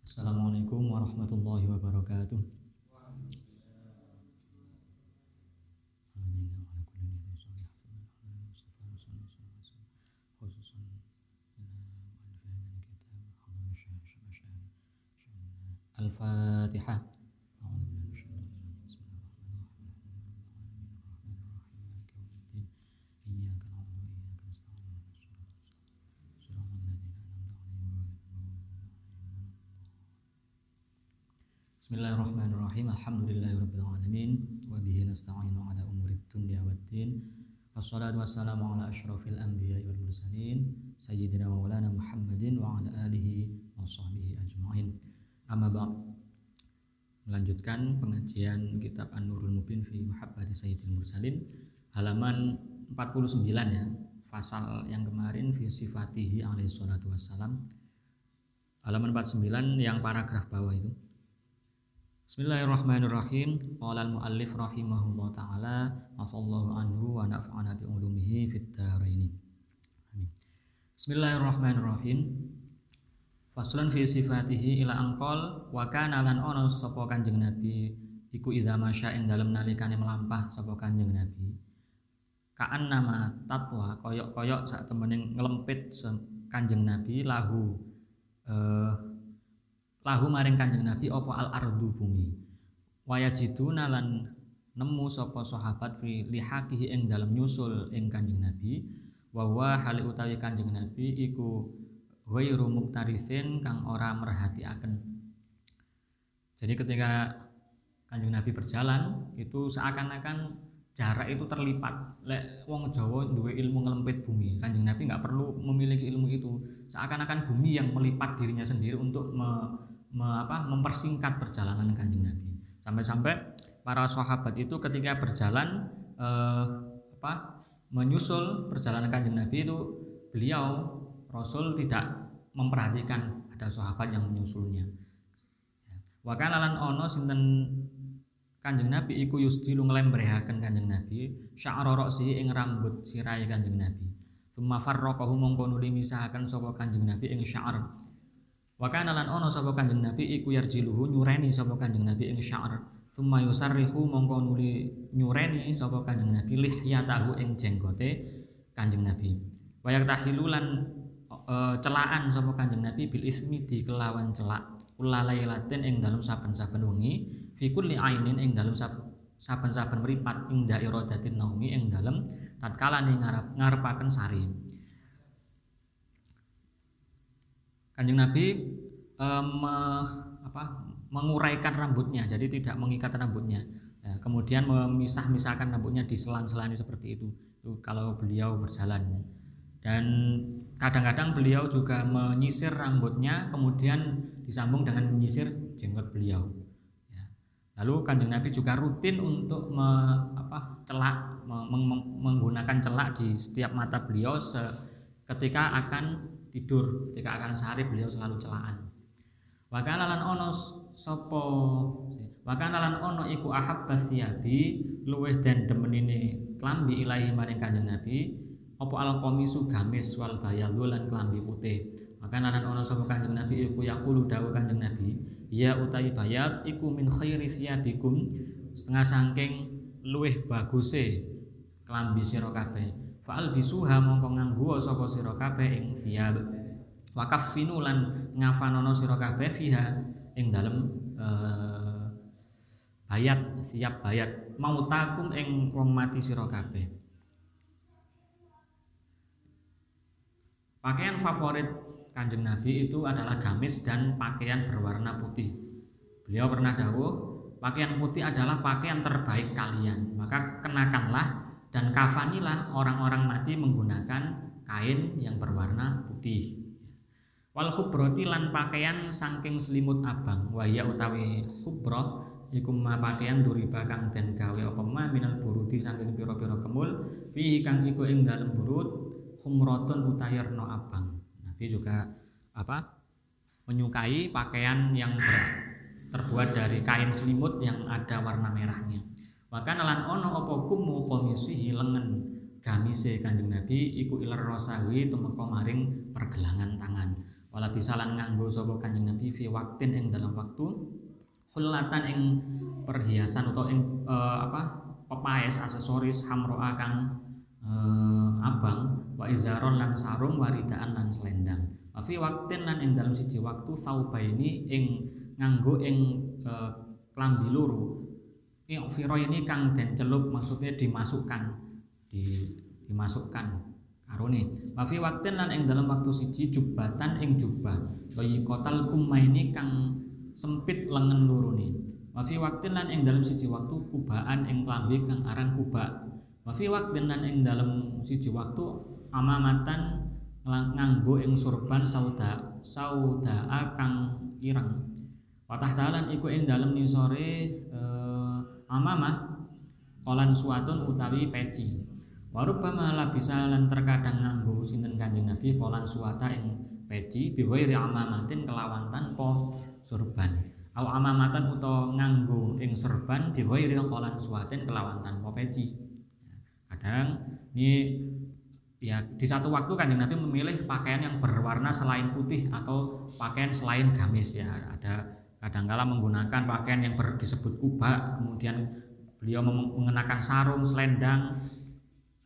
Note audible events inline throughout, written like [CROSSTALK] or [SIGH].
Assalamualaikum warahmatullahi wabarakatuh. الفاتحة أعوذ بالله من الشيطان alamin wa bihi nasta'inu ala umuri dunya waddin. Wassalatu wassalamu ala asyrafil anbiya'i wal mursalin sayyidina wa maulana Muhammadin wa ala alihi wa sahbihi ajma'in. Amma ba'd. Melanjutkan pengajian kitab An-Nurul Mubin fi Mahabbati Sayyidil Mursalin halaman 49 ya. Pasal yang kemarin fi sifatihi alaihi salatu wassalam. Halaman 49 yang paragraf bawah itu. Bismillahirrahmanirrahim. Qala al-muallif rahimahullah taala, afallahu anhu wa nafa'ana bi ulumihi fid dharain. Amin. Bismillahirrahmanirrahim. Faslun fi sifatihi ila angkol wa kana lan ono sapa Kanjeng Nabi iku idza masya ing dalem nalikane melampah sapa Kanjeng Nabi. Kaan nama tatwa koyok-koyok sak temening ngelempit Kanjeng Nabi lahu eh, lahu maring Kanjeng Nabi apa al ardu bumi? Wayajiduna lan nemu sapa sahabat fi lihakihi ing dalam nyusul ing Kanjeng Nabi. Wa huwa hali utawi Kanjeng Nabi iku ghairu muktarisin kang ora merhatiaken. Jadi ketika Kanjeng Nabi berjalan itu seakan-akan jarak itu terlipat. Lek wong Jawa duwe ilmu ngelempit bumi Kanjeng Nabi nggak perlu memiliki ilmu itu. Seakan-akan bumi yang melipat dirinya sendiri untuk me, me, apa, mempersingkat perjalanan kanjeng Nabi. Sampai-sampai para sahabat itu ketika berjalan eh, apa, menyusul perjalanan kanjeng Nabi itu beliau Rasul tidak memperhatikan ada sahabat yang menyusulnya. Wakana lan ono sinten Kanjeng Nabi iku yusdilu nglembrehaken Kanjeng Nabi sya'ra ra'si ing rambut sirai Kanjeng Nabi. Tsumma farraqahu mongko nuli misahaken Kanjeng Nabi ing sya'ar Wa kana lan ono sapa Kanjeng Nabi iku yarjiluhu nyureni sapa Kanjeng Nabi ing sya'r. Tsumma yusarrihu mongko nuli nyureni sapa Kanjeng Nabi lihyatahu ing jenggote Kanjeng Nabi. Wa yaktahilu lan e, celaan sapa Kanjeng Nabi bil ismi di kelawan celak. Ulalailatin ing dalem saben-saben wengi fi kulli ainin ing dalem saben-saben mripat ing dairadatin naumi ing dalem tatkala ngarep ngarepaken sari. Kanjeng Nabi um, apa, menguraikan rambutnya, jadi tidak mengikat rambutnya. Ya, kemudian memisah-misahkan rambutnya di selang-selang seperti itu. Itu kalau beliau berjalan. Dan kadang-kadang beliau juga menyisir rambutnya, kemudian disambung dengan menyisir jenggot beliau. Ya. Lalu kanjeng Nabi juga rutin untuk me, apa, celak, me, menggunakan celak di setiap mata beliau ketika akan tidur ketika akan sehari beliau selalu celaan. Wakana lan ono sopo? Wakana lan ono iku ahab basiabi luweh dan demenine klambi ilahi maring kanjeng nabi opo al komisu gamis wal bayalu lan klambi putih. Wakana lan ono sopo kanjeng nabi iku yakulu dawu kanjeng nabi ya utai bayat iku min khairi siabikum setengah sangking luweh baguse klambi sira kabeh Fa'al bisuha mongko nganggo sapa sira kabeh ing thiyab. Wa kaffinu lan ngafanono sira kabeh fiha ing dalem uh, bayat siap bayat mautakum ing wong mati sira kabeh. Pakaian favorit Kanjeng Nabi itu adalah gamis dan pakaian berwarna putih. Beliau pernah dawuh, pakaian putih adalah pakaian terbaik kalian. Maka kenakanlah dan kafanilah orang-orang mati menggunakan kain yang berwarna putih. Wal khubroti lan pakaian saking selimut abang. Waya utawi khubroh iku ma pakaian duriba kang den gawe apa ma minal burudi saking pira-pira kemul. Fi kang iku ing dalem burut khumratun utayarno abang. Nabi juga apa menyukai pakaian yang terbuat dari kain selimut yang ada warna merahnya maka nalan ono opo kumu komisi gamise Kanjeng Nabi iku ilar rosawi tumeka maring pergelangan tangan. wala bisalan nganggo sapa kanjeng Nabi fi waktin ing dalam waktu hulatan ing perhiasan atau ing uh, apa pepaes aksesoris hamroa kang uh, abang wa izaron lan sarung waridaan lan selendang. Wa fi waktin lan ing dalam siji waktu saubaini ing nganggo ing uh, klambi loro ini kang den celup maksudnya dimasukkan. Di, dimasukkan karone. Wafi waktin lan ing dalam waktu siji jubatan ing jubah. Kotal ini kang sempit lengan lurune. Wafi waktin lan ing dalam siji waktu kubaan ing klambi kang aran kuba wafi waktin lan ing dalam siji waktu amamatan nganggo ing surban sauda sauda kang ireng. Watah talan iku ing dalam nisore eh, amamah kolan suatun utawi peci Warubama bisa lan terkadang nganggo sinten Kanjeng Nabi polan suwata ing peci biwairi amamatin kelawan tanpa surban. Au amamatan utawa nganggo ing serban biwairi polan suwatin kelawan tanpa peci. Kadang ini ya di satu waktu Kanjeng Nabi memilih pakaian yang berwarna selain putih atau pakaian selain gamis ya. Ada kadangkala menggunakan pakaian yang ber, disebut kubah, kemudian beliau mengenakan sarung, selendang,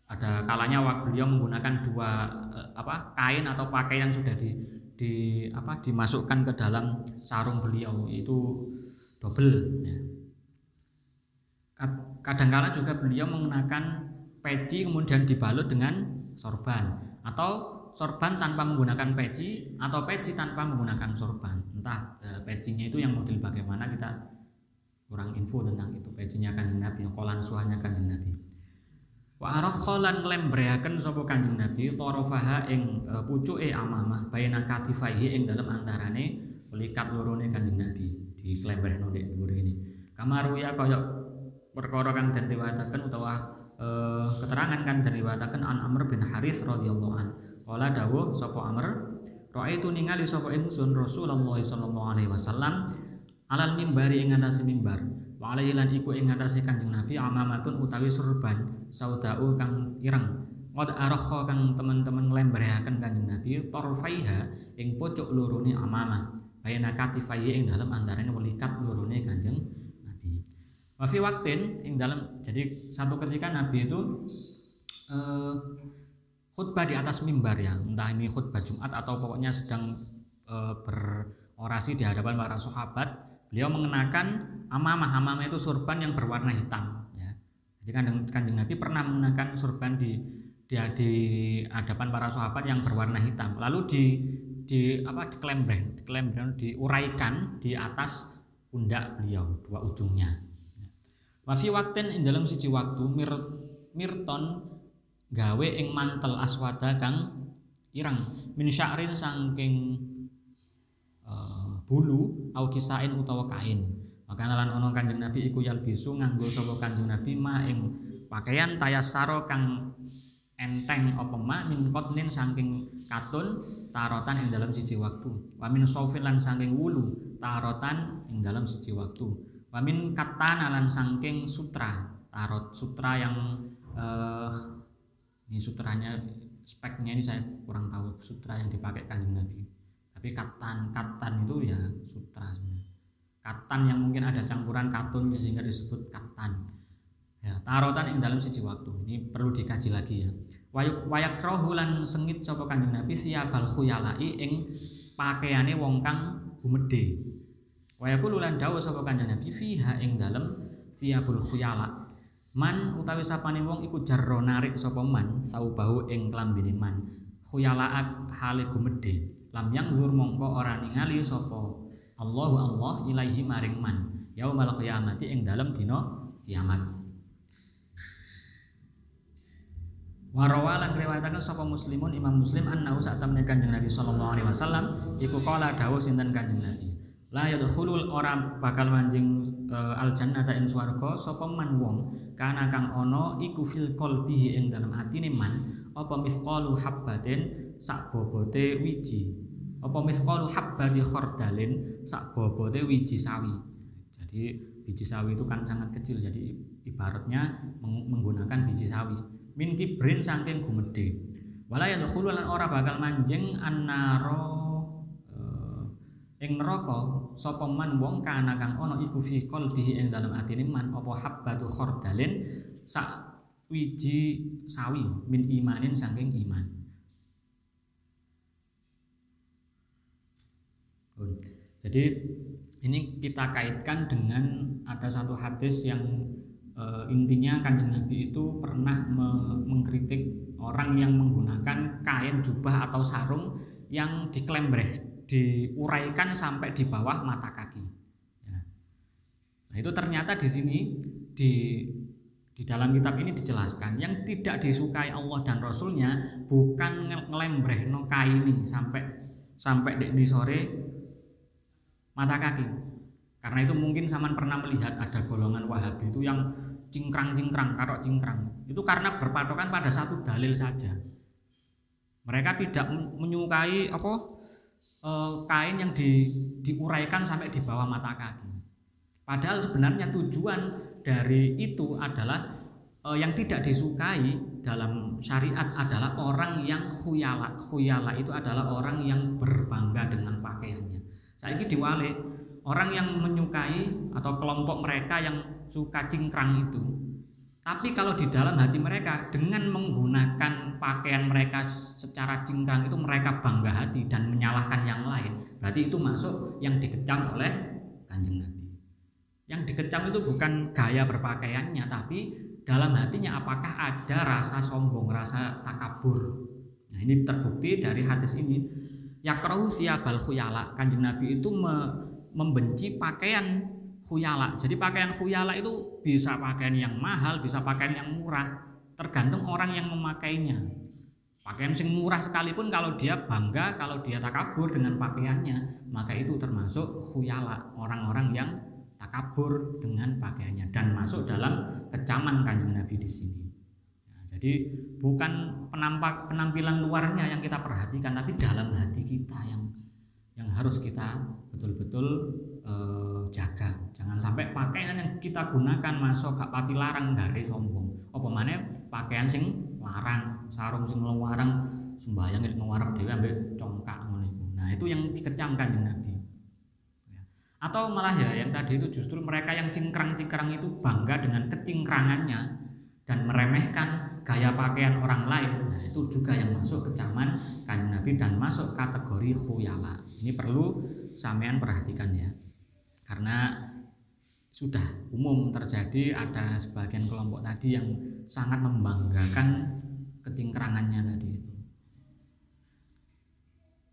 ada kalanya waktu beliau menggunakan dua eh, apa kain atau pakaian yang sudah di di apa dimasukkan ke dalam sarung beliau itu double ya. kadangkala juga beliau mengenakan peci kemudian dibalut dengan sorban atau sorban tanpa menggunakan peci atau peci tanpa menggunakan sorban entah e, pecinya itu yang model bagaimana kita kurang info tentang itu pecinya kanjeng nabi kolan suahnya kanjeng nabi Wa arakhalan nglembrehaken sapa Kanjeng Nabi tarafaha ing uh, pucuke amamah baina katifaihi ing dalem antarane pelikat lorone Kanjeng Nabi di klembrehno nek dhuwur ini. Kamaru ya kaya perkara kang riwayataken utawa uh, keterangan kan riwayataken an Amr bin Haris radhiyallahu an. Kala dawuh sapa Amr, "Ra'aitu ningali sapa ingsun Rasulullah sallallahu alaihi wasallam alal mimbari ing atase mimbar." wa alaihi lan iku ing ngatasé Kanjeng Nabi amamatun utawi surban saudau kang ireng Qad arakha kang teman-teman nglembrehaken Kanjeng Nabi torfaiha ing pucuk lorone amamah bayana katifai ing dalam antarane welikat lorone Kanjeng Nabi. Wa fi waktin ing dalam jadi satu ketika Nabi itu eh, khutbah di atas mimbar ya, entah ini khutbah Jumat atau pokoknya sedang eh, berorasi di hadapan para sahabat beliau mengenakan amamah. Amamah itu surban yang berwarna hitam ya. jadi kanjeng, kanjeng Nabi pernah mengenakan surban di di, hadapan para sahabat yang berwarna hitam. Lalu di di apa di kelembreng di kelembreng diuraikan di atas pundak beliau dua ujungnya. Wafi wakten ing dalam siji waktu mir, mirton gawe ing mantel aswada kang irang min sya'rin saking uh, bulu au kisain utawa kain. Maka lan ono kanjeng Nabi iku yal bisu nganggo sapa kanjeng Nabi ma ing pakaian tayasaro kang enteng apa ma? Min kotnin saking katun tarotan ing dalam siji waktu. Wa min sofin lan saking wulu tarotan ing dalam siji waktu. Wa min katana lan saking sutra tarot sutra yang uh, ini sutranya speknya ini saya kurang tahu sutra yang dipakai kanjeng Nabi. Tapi katan katan itu ya sutra sebenarnya. Katan yang mungkin ada campuran katun sehingga disebut katan. Ya tarotan yang dalam siji waktu. Ini perlu dikaji lagi ya. Wayak wayak rohulan sengit sopo kanjeng nabi siabal khuyalai ing pakaiane wong kang gumede wayaku lulan dawu sopo kanjeng nabi fiha ing dalam siabul khuyala man utawi sapane wong iku jarro narik sapa man saubahu ing klambine man. Khuyalaat hale gumede lam yang zur mongko ora ningali sapa. Allahu Allah ilaihi maring man. Yaumal qiyamati ing dalem dina kiamat. Warawalan riwayataken sapa muslimun Imam Muslim annahu saat temne Kanjeng Nabi sallallahu alaihi wasallam iku qala dawuh sinten Kanjeng Nabi la yadkhulul ora bakal manjing uh, al jannata ing swarga sapa man wong kana kang ana iku fil qalbihi ing dalem atine man apa mithqalu habbatin sak bobote wiji apa misqalu habbati khardalin sak bobote wiji sawi. Jadi biji sawi itu kan sangat kecil jadi ibaratnya menggunakan biji sawi. Min kibrin saking gumede. Wala yadkhulu lan ora bakal manjing annaro ing neraka sapa man wong kana kang ana iku fi qalbihi ing dalem atine man apa habbatu khardalin sak wiji sawi min imanin saking iman. Jadi ini kita kaitkan dengan ada satu hadis yang e, intinya kanjeng Nabi itu pernah me mengkritik orang yang menggunakan kain jubah atau sarung yang diklembreh, diuraikan sampai di bawah mata kaki. Ya. Nah itu ternyata di sini di di dalam kitab ini dijelaskan yang tidak disukai Allah dan Rasulnya bukan ngelembreh no kain ini sampai sampai di sore mata kaki. Karena itu mungkin Saman pernah melihat ada golongan Wahabi itu yang cingkrang-cingkrang, karok cingkrang. Itu karena berpatokan pada satu dalil saja. Mereka tidak menyukai apa e, kain yang di, diuraikan sampai di bawah mata kaki. Padahal sebenarnya tujuan dari itu adalah e, yang tidak disukai dalam syariat adalah orang yang khuyala. Khuyala itu adalah orang yang berbangga dengan pakaiannya saya ini diwalik orang yang menyukai atau kelompok mereka yang suka cingkrang itu. Tapi kalau di dalam hati mereka dengan menggunakan pakaian mereka secara cingkrang itu mereka bangga hati dan menyalahkan yang lain. Berarti itu masuk yang dikecam oleh kanjeng Nabi. Yang dikecam itu bukan gaya berpakaiannya tapi dalam hatinya apakah ada rasa sombong, rasa takabur. Nah, ini terbukti dari hadis ini yakrahu siyabal khuyala. Kanjeng Nabi itu me, membenci pakaian khuyala. Jadi pakaian khuyala itu bisa pakaian yang mahal, bisa pakaian yang murah, tergantung orang yang memakainya. Pakaian sing murah sekalipun kalau dia bangga, kalau dia takabur dengan pakaiannya, maka itu termasuk khuyala, orang-orang yang takabur dengan pakaiannya dan masuk dalam kecaman kanjeng Nabi di sini. Jadi bukan penampak penampilan luarnya yang kita perhatikan, tapi dalam hati kita yang yang harus kita betul-betul eh, jaga. Jangan sampai pakaian yang kita gunakan masuk gak pati larang dari sombong. Apa mana pakaian sing larang, sarung sing larang sembahyang nek ngewarep dhewe ambek congkak Nah, itu yang dikecamkan di Nabi. Ya. Atau malah ya yang tadi itu justru mereka yang cingkrang-cingkrang itu bangga dengan kecingkrangannya dan meremehkan gaya pakaian orang lain nah, itu juga yang masuk kecaman kanjeng Nabi dan masuk kategori khuyala ini perlu sampean perhatikan ya karena sudah umum terjadi ada sebagian kelompok tadi yang sangat membanggakan ketingkrangannya tadi itu.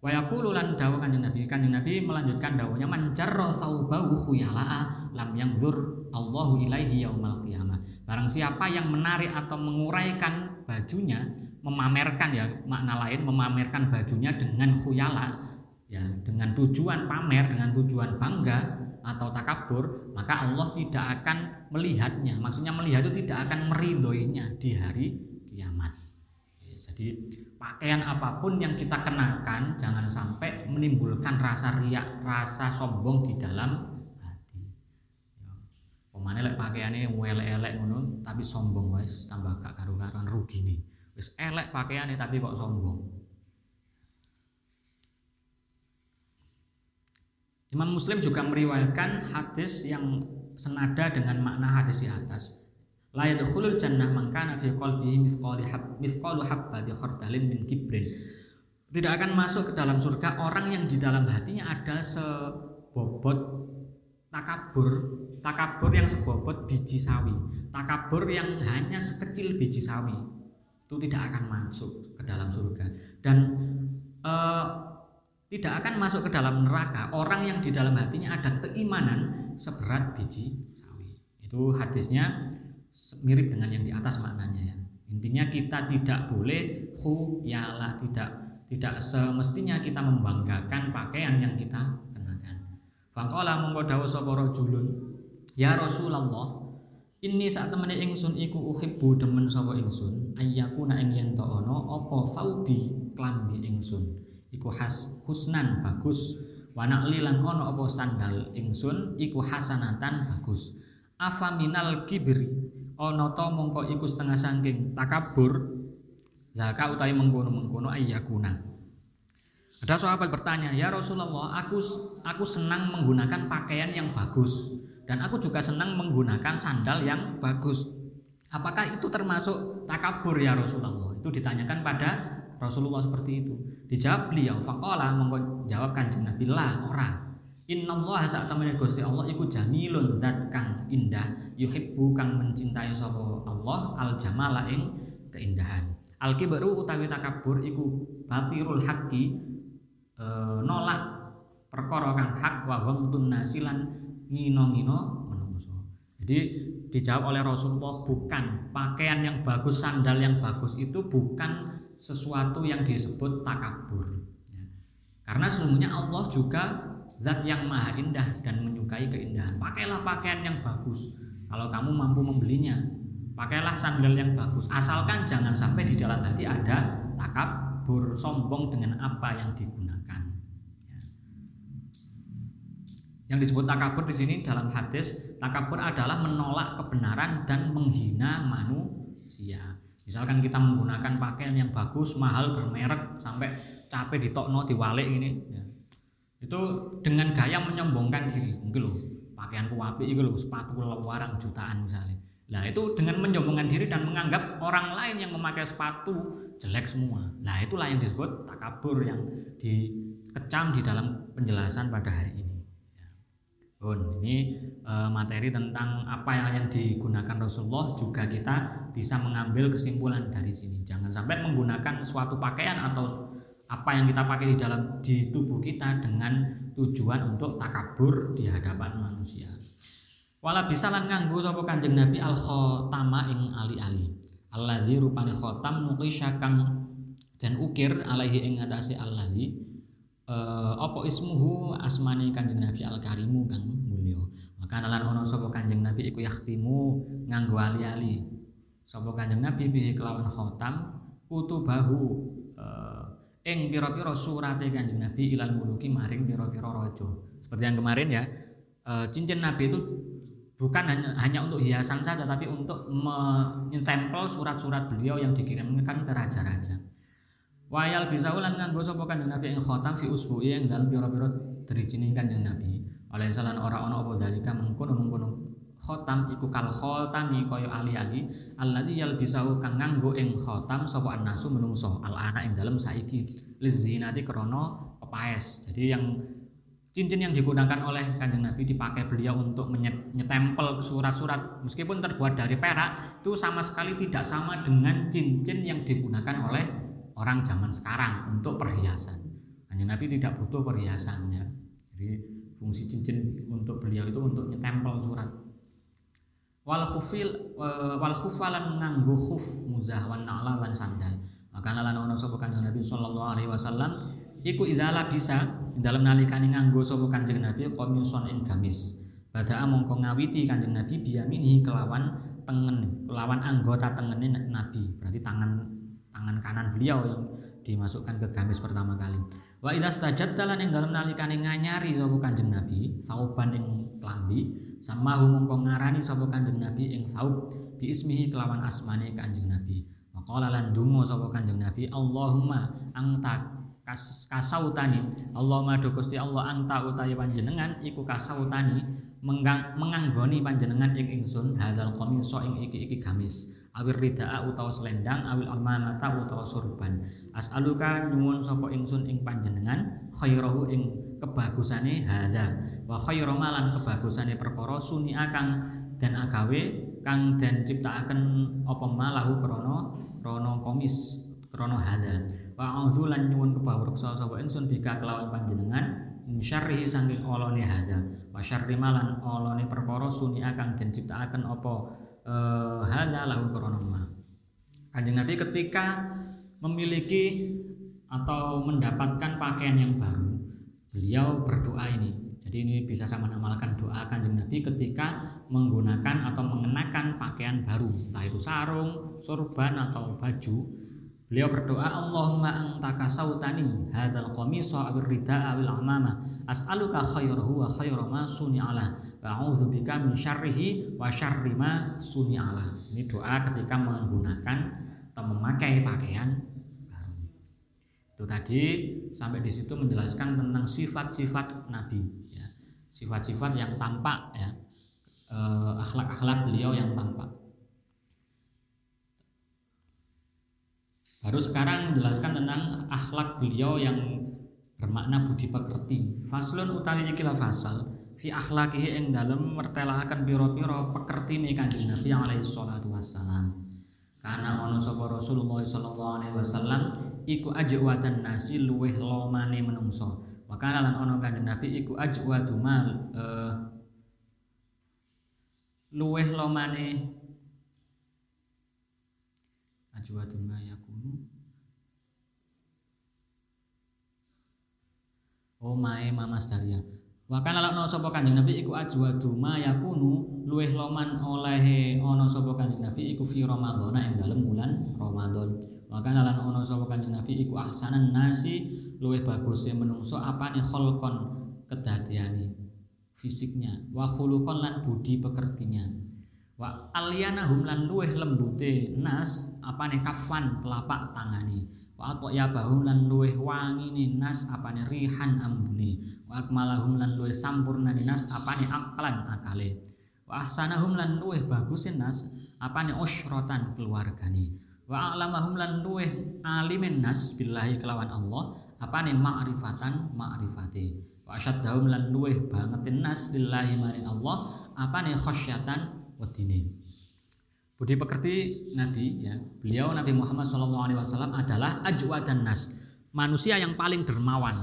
Wayakulu lan dawa kanjeng Nabi. Kanjeng Nabi melanjutkan dawanya manjarro saubahu khuyala'a lam yang zur Allahu ilaihi yaumal qiyamah. Barang siapa yang menarik atau menguraikan bajunya, memamerkan ya makna lain, memamerkan bajunya dengan khuyala, ya dengan tujuan pamer, dengan tujuan bangga atau takabur, maka Allah tidak akan melihatnya. Maksudnya melihat itu tidak akan meridoinya di hari kiamat. Ya, jadi pakaian apa pun yang kita kenakan jangan sampai menimbulkan rasa riak, rasa sombong di dalam Pemane lek pakaiane elek-elek tapi sombong wis tambah gak karu-karuan nih Wis elek pakaiane tapi kok sombong. Imam Muslim juga meriwayatkan hadis yang senada dengan makna hadis di atas. La yadkhulul jannah man kana fi qalbihi mithqalu mithqalu habbati khardalin min. Tidak akan masuk ke dalam surga orang yang di dalam hatinya ada sebobot takabur takabur yang sebobot biji sawi takabur yang hanya sekecil biji sawi itu tidak akan masuk ke dalam surga dan eh, tidak akan masuk ke dalam neraka. Orang yang di dalam hatinya ada keimanan seberat biji sawi. Itu hadisnya mirip dengan yang di atas maknanya ya. Intinya kita tidak boleh khuyala tidak tidak semestinya kita membanggakan pakaian yang kita Faqala mongko dawuh sapa rajulun, "Ya Rasulullah, ini saat temene ingsun iku uhibbu demen sapa ingsun, ayyakuna ing yen ana apa saubi klambi ingsun. Iku has husnan bagus, wa na'li lan ana apa sandal ingsun iku hasanatan bagus. Afa minal kibri ana ta mongko iku setengah saking takabur Zaka utawi mengkono-mengkono ayyakuna. Ada sahabat bertanya, "Ya Rasulullah, aku aku senang menggunakan pakaian yang bagus dan aku juga senang menggunakan sandal yang bagus. Apakah itu termasuk takabur ya Rasulullah?" Itu ditanyakan pada Rasulullah seperti itu. Dijawab beliau, faqala monggo jawab Kanjeng Nabi, "La, ora." Allah saat temene Gusti Allah iku jamilun dat kang indah yuhibbu kang mencintai sapa Allah al jamala ing keindahan. Al kibru utawi takabur iku batirul haqqi e, nolak perkara kang hak wa ghamtun nasilan ngino-ngino menungso. Jadi dijawab oleh Rasulullah bukan pakaian yang bagus, sandal yang bagus itu bukan sesuatu yang disebut takabur. Ya. Karena sesungguhnya Allah juga zat yang maha indah dan menyukai keindahan. Pakailah pakaian yang bagus. Kalau kamu mampu membelinya, pakailah sandal yang bagus. Asalkan jangan sampai di dalam hati ada takabur, sombong dengan apa yang digunakan. Yang disebut takabur di sini dalam hadis, takabur adalah menolak kebenaran dan menghina manusia. Misalkan kita menggunakan pakaian yang bagus, mahal, bermerek sampai capek ditokno, diwalik ini, ya. itu dengan gaya menyombongkan diri. Mungkin loh, pakaian kuapi itu loh, sepatu warang jutaan misalnya. Nah itu dengan menyombongkan diri dan menganggap orang lain yang memakai sepatu jelek semua. Nah itulah yang disebut takabur yang dikecam di dalam penjelasan pada hari ini. Ini e, materi tentang apa yang, digunakan Rasulullah juga kita bisa mengambil kesimpulan dari sini. Jangan sampai menggunakan suatu pakaian atau apa yang kita pakai di dalam di tubuh kita dengan tujuan untuk takabur di hadapan manusia. Wala bisa lan nganggo sapa Kanjeng Nabi al khotama ing ali-ali. Alladzi rupane khotam nuqisha kang dan ukir alaihi ing atase alladzi uh, apa ismuhu asmane Kanjeng Nabi Al Karimu kang mulya. Maka lan ana sapa Kanjeng Nabi iku yakhtimu nganggo ali-ali. Sapa Kanjeng Nabi bihi kelawan khotam kutubahu uh, ing pira-pira surate Kanjeng Nabi ilal muluki maring pira-pira raja. Seperti yang kemarin ya, uh, cincin Nabi itu bukan hanya, hanya untuk hiasan saja tapi untuk menyempel surat-surat beliau yang dikirimkan ke raja-raja. Wayal bisa ulan nganggo sapa kanjeng Nabi ing khotam fi usbu'i ing dalem pira-pira drijine kanjeng Nabi. Oleh salan ora ana apa dalika mengkono-mengkono khotam iku kal khotami kaya ali-ali alladzi yalbisahu kang nganggo ing khotam sapa annasu menungso al ana ing dalem saiki lizinati krana pepaes. Jadi yang cincin yang digunakan oleh kanjeng Nabi dipakai beliau untuk menyetempel surat-surat meskipun terbuat dari perak itu sama sekali tidak sama dengan cincin yang digunakan oleh orang zaman sekarang untuk perhiasan. Hanya Nabi tidak butuh perhiasannya. Jadi fungsi cincin untuk beliau itu untuk nyetempel surat. Wal khufil eh, wal khufalan nganggo khuf muzah wan na'la wan sandal. Maka lan ono sapa Kanjeng Nabi sallallahu alaihi wasallam iku idzala bisa dalam nalikane nganggo sapa Kanjeng Nabi qamisun ing gamis. Bada'a mongko ngawiti Kanjeng Nabi biyamini kelawan tengen, kelawan anggota tengene Nabi. Berarti tangan tangan kanan beliau yang dimasukkan ke gamis pertama kali. Wa idza stajadta yang dalam nalikane nganyari sapa Kanjeng Nabi, sauban ing klambi, sama mongko ngarani sapa Kanjeng Nabi ing saub bi ismihi kelawan asmane Kanjeng Nabi. Maqala lan donga sapa Kanjeng Nabi, Allahumma anta kas, kasautani Allahumma do Gusti Allah anta utawi panjenengan iku kasautani mengang, menganggoni panjenengan ing ingsun hadzal qamisa ing iki-iki gamis awir ridaa utawa selendang awil amanata utawa surban as'aluka nyuwun sapa ingsun ing panjenengan khairahu ing kebagusane hadza. Wa khairu malan kebagusane perkara suni akang dan agawe kang dan ciptakaken apa malahu krana krana komis krana hadza. Wa a'udzu lan nyuwun kebawreksa sapa ingsun bika kelawan panjenengan min syarrihi saking olone hadza. Wa syarri malan olone perkara suni akang den ciptakaken apa hanya lahu koronoma. Kanjeng Nabi ketika memiliki atau mendapatkan pakaian yang baru, beliau berdoa ini. Jadi ini bisa sama namakan doa kanjeng Nabi ketika menggunakan atau mengenakan pakaian baru, entah itu sarung, sorban atau baju. Beliau berdoa, Allahumma anta sautani hadzal qamisa awir rida awil amama as'aluka khairahu wa khaira ma suni'ala A'udzu bika min syarrihi wa syarri ma suni'ala. Ini doa ketika menggunakan atau memakai pakaian baru. Itu tadi sampai di situ menjelaskan tentang sifat-sifat Nabi, ya. sifat-sifat yang tampak, ya, eh, akhlak-akhlak beliau yang tampak. Baru sekarang menjelaskan tentang akhlak beliau yang bermakna budi pekerti. Faslun utawi ikilah fasal fi akhlakihi ing dalem mertelahaken pira-pira pekertine Kanjeng Nabi alaihi salatu wassalam. Karena ono sapa Rasulullah sallallahu alaihi wasallam iku ajwadan nasi luweh lomane menungso. Maka lan ono Kanjeng Nabi iku ajwadu mal uh, luweh lomane ajwadu ma yakunu Oh mae mamas daria Wa kana lakno sapa Kanjeng Nabi iku ajwadu ma yakunu luweh loman oleh ana sapa Kanjeng Nabi iku fi Ramadan ing dalem bulan Ramadan. Wa kana lan ana sapa Kanjeng Nabi iku ahsanan nasi luweh baguse menungso apane kholqon kedadiane fisiknya wa khuluqon lan budi pekertinya. Wa alyanahum lan luweh lembute nas apane kafan telapak tangani. Wa ya bahum lan luweh wangine nas apane rihan ambune. Wa akmalahum lan luwih sampurna nas apane aklan akale. Wa ahsanahum lan luwih bagus nas apane usyratan keluargane. Wa alamahum lan luwih alimin nas billahi kelawan Allah apane ma'rifatan ma'rifate. Wa asyaddahum lan luwih bangetin nas billahi maring Allah apane khasyatan wedine Budi pekerti Nabi ya, beliau Nabi Muhammad SAW adalah ajwadan nas, manusia yang paling dermawan.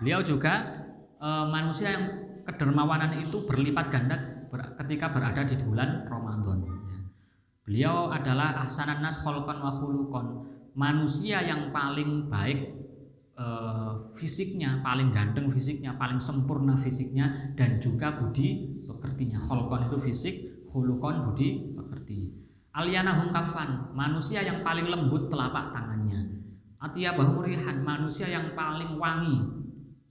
Beliau juga e, manusia yang kedermawanan itu berlipat ganda ketika berada di bulan Ramadan. Ya. Beliau adalah ahsanan nas kholqan wa khuluqan, manusia yang paling baik e, fisiknya, paling ganteng fisiknya, paling sempurna fisiknya dan juga budi pekertinya. Kholqan itu fisik, khuluqan budi pekerti. Aliana kafan, manusia yang paling lembut telapak tangannya. Atia bahurihan, manusia yang paling wangi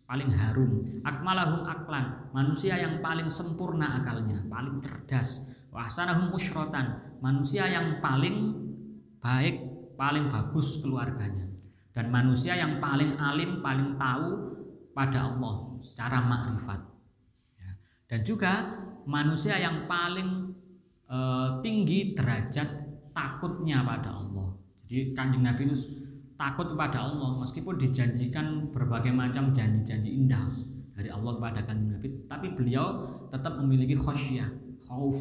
paling harum akmalahum aklan manusia yang paling sempurna akalnya paling cerdas wahsanahum usrotan manusia yang paling baik paling bagus keluarganya dan manusia yang paling alim paling tahu pada Allah secara makrifat ya. dan juga manusia yang paling e, tinggi derajat takutnya pada Allah. Jadi kanjeng Nabi itu takut kepada Allah meskipun dijanjikan berbagai macam janji-janji indah dari Allah kepada kanjeng Nabi tapi beliau tetap memiliki khosyah khauf.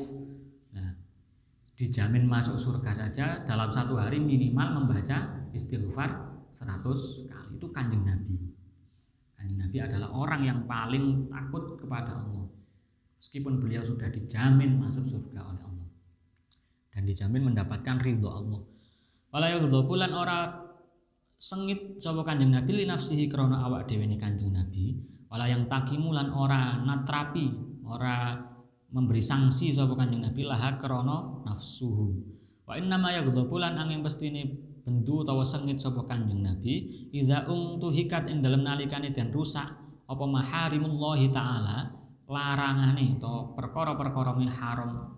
Nah, dijamin masuk surga saja dalam satu hari minimal membaca istighfar 100 kali. Itu kanjeng Nabi. Kanjeng Nabi adalah orang yang paling takut kepada Allah. Meskipun beliau sudah dijamin masuk surga oleh Allah dan dijamin mendapatkan ridho Allah. Walau bulan orang sengit sapa Kanjeng Nabi li nafsihi krana awak dhewe ne Kanjeng Nabi. Wala yang takimulan ora natrapi ora memberi sanksi sapa Kanjeng Nabi laha krana nafsuhu. Wa inna ma yaghdabu lan angin pestine bendu utawa sengit sapa Kanjeng Nabi idza hikat ing dalem nalikane den rusak apa maharimullahi taala larangane atau perkara-perkara haram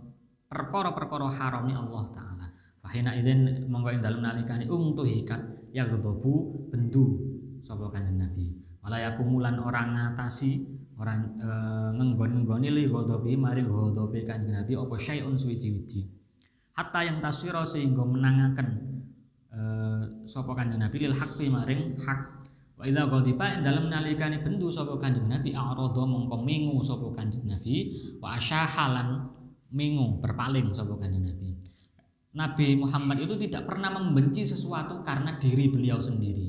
perkara-perkara haram Allah taala. Fahina idzin monggo ing dalem nalikane hikat ya godobu bendu sapa kanjeng Nabi. Wala yakumulan orang ngatasi orang e, ngenggon-nggoni li godobi mari godobi kanjeng Nabi apa syai'un suwiji-wiji. Hatta yang taswiro sehingga menangaken e, sapa kanjeng Nabi lil haqqi maring hak. Wa idza ghadiba dalam nalikane bendu sapa kanjeng Nabi a'rada mongko mingu sapa kanjeng Nabi wa asyahalan mingu berpaling sapa kanjeng Nabi Nabi Muhammad itu tidak pernah membenci sesuatu karena diri beliau sendiri.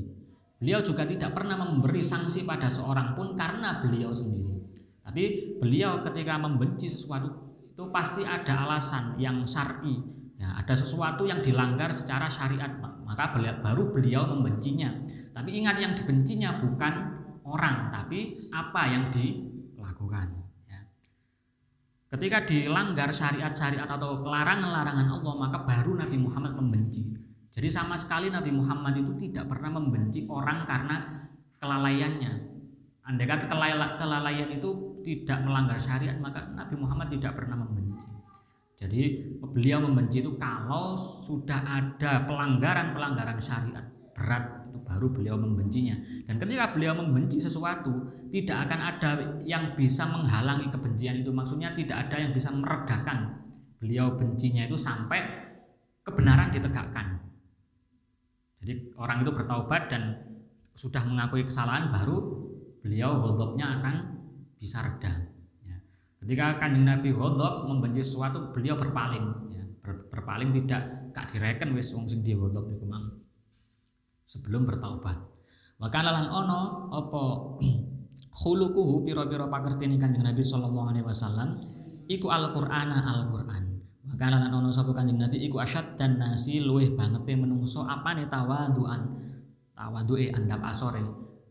Beliau juga tidak pernah memberi sanksi pada seorang pun karena beliau sendiri. Tapi beliau ketika membenci sesuatu itu pasti ada alasan yang syar'i. Ya, ada sesuatu yang dilanggar secara syariat, maka beliau, baru beliau membencinya. Tapi ingat yang dibencinya bukan orang, tapi apa yang dilakukan. Ketika dilanggar syariat-syariat atau larangan-larangan Allah, maka baru Nabi Muhammad membenci. Jadi sama sekali Nabi Muhammad itu tidak pernah membenci orang karena kelalaiannya. Andai kata kelalaian itu tidak melanggar syariat, maka Nabi Muhammad tidak pernah membenci. Jadi beliau membenci itu kalau sudah ada pelanggaran-pelanggaran syariat berat baru beliau membencinya. Dan ketika beliau membenci sesuatu tidak akan ada yang bisa menghalangi kebencian itu. Maksudnya tidak ada yang bisa meredakan beliau bencinya itu sampai kebenaran ditegakkan. Jadi orang itu bertaubat dan sudah mengakui kesalahan baru beliau godopnya akan bisa reda. Ya. ketika kanjeng Nabi godop membenci sesuatu beliau berpaling. Ya. Ber, berpaling tidak gak direken wis wong sing dia mang sebelum bertaubat. Maka lalang ono apa [CLEARS THROAT] khuluquhu pira-pira pakertine Kanjeng Nabi sallallahu alaihi wasallam iku Al-Qur'ana Al-Qur'an. Maka lalang ono sapa Kanjeng Nabi iku asyad dan nasi luweh banget menungso apane tawaduan tawaduke andap asore.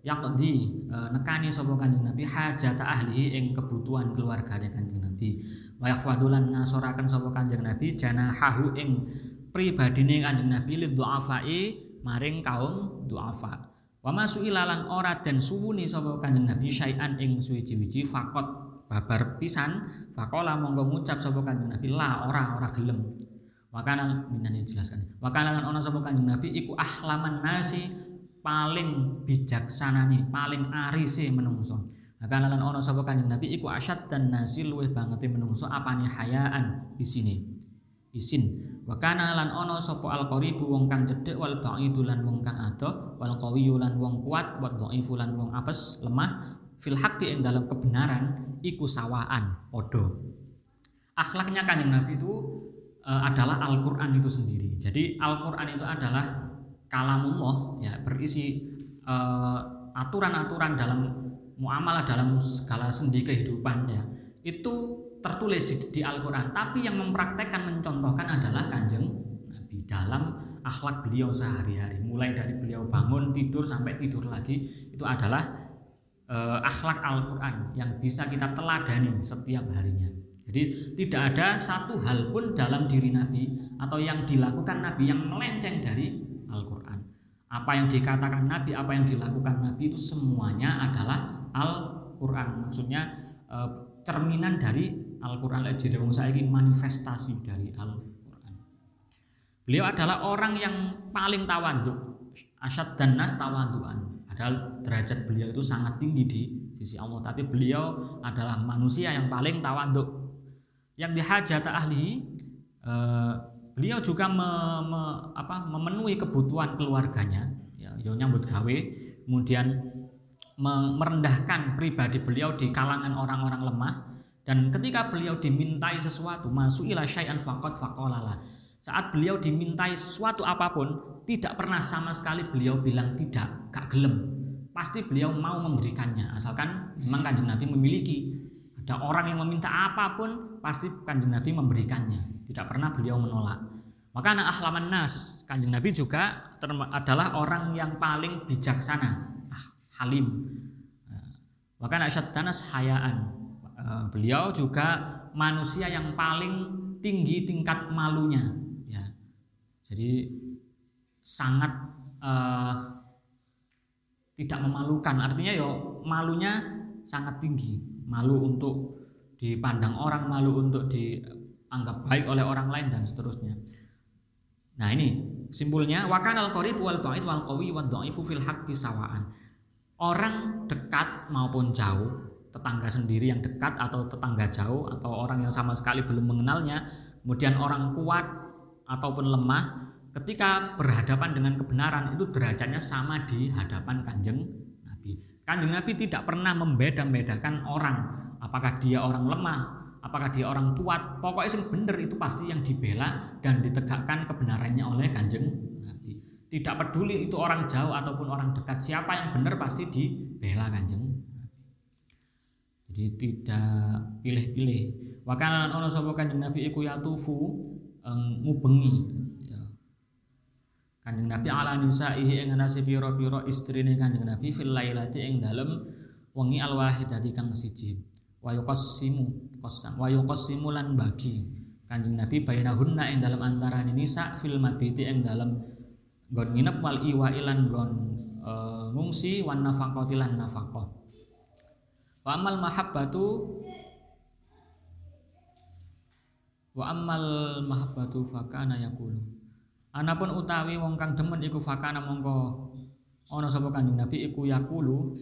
Yaqdi e, nekani sapa Kanjeng Nabi hajat ahli ing kebutuhan keluargane Kanjeng Nabi. Wa yakhwadulan ngasoraken sapa Kanjeng Nabi janahahu ing pribadine Kanjeng Nabi lidhu afai maring kaum duafa. Wa masu ilalan ora dan suwuni sapa kanjeng Nabi syai'an ing suwiji-wiji fakot babar pisan. Fakola monggo ngucap sapa kanjeng Nabi la ora ora gelem. Wakana minan dijelaskan. Wakana lan ana sapa kanjeng Nabi iku ahlaman nasi paling bijaksana nih paling arise menungso. Maka lan ana sapa kanjeng Nabi iku asyad dan nasi luwih banget menungso apane hayaan di sini isin wa kana lan ono sapa al qaribu wong kang cedhek wal ba'idu lan wong kang adoh wal qawiyyu lan wong kuat wa dhaifu lan wong apes lemah fil haqqi ing dalam kebenaran iku sawaan padha. Akhlaknya kanjeng Nabi itu e, adalah Al-Qur'an itu sendiri. Jadi Al-Qur'an itu adalah kalamullah ya berisi e, aturan-aturan dalam muamalah dalam segala sendi kehidupan ya. Itu tertulis di, di Al-Quran. Tapi yang mempraktekkan mencontohkan adalah kanjeng Nabi. Dalam akhlak beliau sehari-hari. Mulai dari beliau bangun tidur sampai tidur lagi itu adalah e, akhlak Al-Quran yang bisa kita teladani setiap harinya. Jadi tidak ada satu hal pun dalam diri Nabi atau yang dilakukan Nabi yang melenceng dari Al-Quran. Apa yang dikatakan Nabi, apa yang dilakukan Nabi itu semuanya adalah Al-Quran. Maksudnya e, cerminan dari Al-Quran jadi wong saiki manifestasi dari Al-Quran. Beliau adalah orang yang paling tawaduk, asyad dan nas tawaduan. Padahal derajat beliau itu sangat tinggi di sisi Allah, tapi beliau adalah manusia yang paling tawaduk. Yang dihajat ahli eh, beliau juga memenuhi kebutuhan keluarganya, ya, ya nyambut gawe, kemudian merendahkan pribadi beliau di kalangan orang-orang lemah dan ketika beliau dimintai sesuatu, masuk ila syai'an faqat faqolala. Saat beliau dimintai sesuatu apa pun, tidak pernah sama sekali beliau bilang tidak, gak gelem. Pasti beliau mau memberikannya, asalkan memang kanjeng Nabi memiliki. Ada orang yang meminta apa pun, pasti kanjeng Nabi memberikannya. Tidak pernah beliau menolak. Maka anak ahlaman nas, kanjeng Nabi juga adalah orang yang paling bijaksana, ah, halim. Maka anak syaddanas hayaan, beliau juga manusia yang paling tinggi tingkat malunya ya. Jadi sangat uh, tidak memalukan. Artinya yo malunya sangat tinggi. Malu untuk dipandang orang malu untuk dianggap baik oleh orang lain dan seterusnya. Nah ini simpulnya wakan al qarib wal ba'id wal qawi wal fil haqqi sawaan orang dekat maupun jauh tetangga sendiri yang dekat atau tetangga jauh atau orang yang sama sekali belum mengenalnya kemudian orang kuat ataupun lemah ketika berhadapan dengan kebenaran itu derajatnya sama di hadapan kanjeng Nabi. Kanjeng Nabi tidak pernah membeda-bedakan orang apakah dia orang lemah apakah dia orang kuat. Pokoknya yang benar itu pasti yang dibela dan ditegakkan kebenarannya oleh kanjeng Nabi. Tidak peduli itu orang jauh ataupun orang dekat siapa yang benar pasti dibela kanjeng jadi tidak pilih-pilih. Wakalan ono sapa kanjeng Nabi iku yatufu ngubengi. Ya. kanjeng Nabi ala nisaihi ing nasi pira-pira istrine kanjeng Nabi fil lailati ing dalem wengi al wahidati kang siji. Wa yuqassimu qasam wa yuqassimu lan bagi. Kanjeng Nabi bainahunna ing dalem antarané nisa fil mabiti ing dalem nggon nginep wal iwa ilan nggon e, ngungsi wan nafaqati lan nafaqah Wa amal mahabbatu Wa amal mahabbatu fakana yakulu. Anapun utawi wong kang demen iku fakana mongko ana sapa Kanjeng Nabi iku yakulu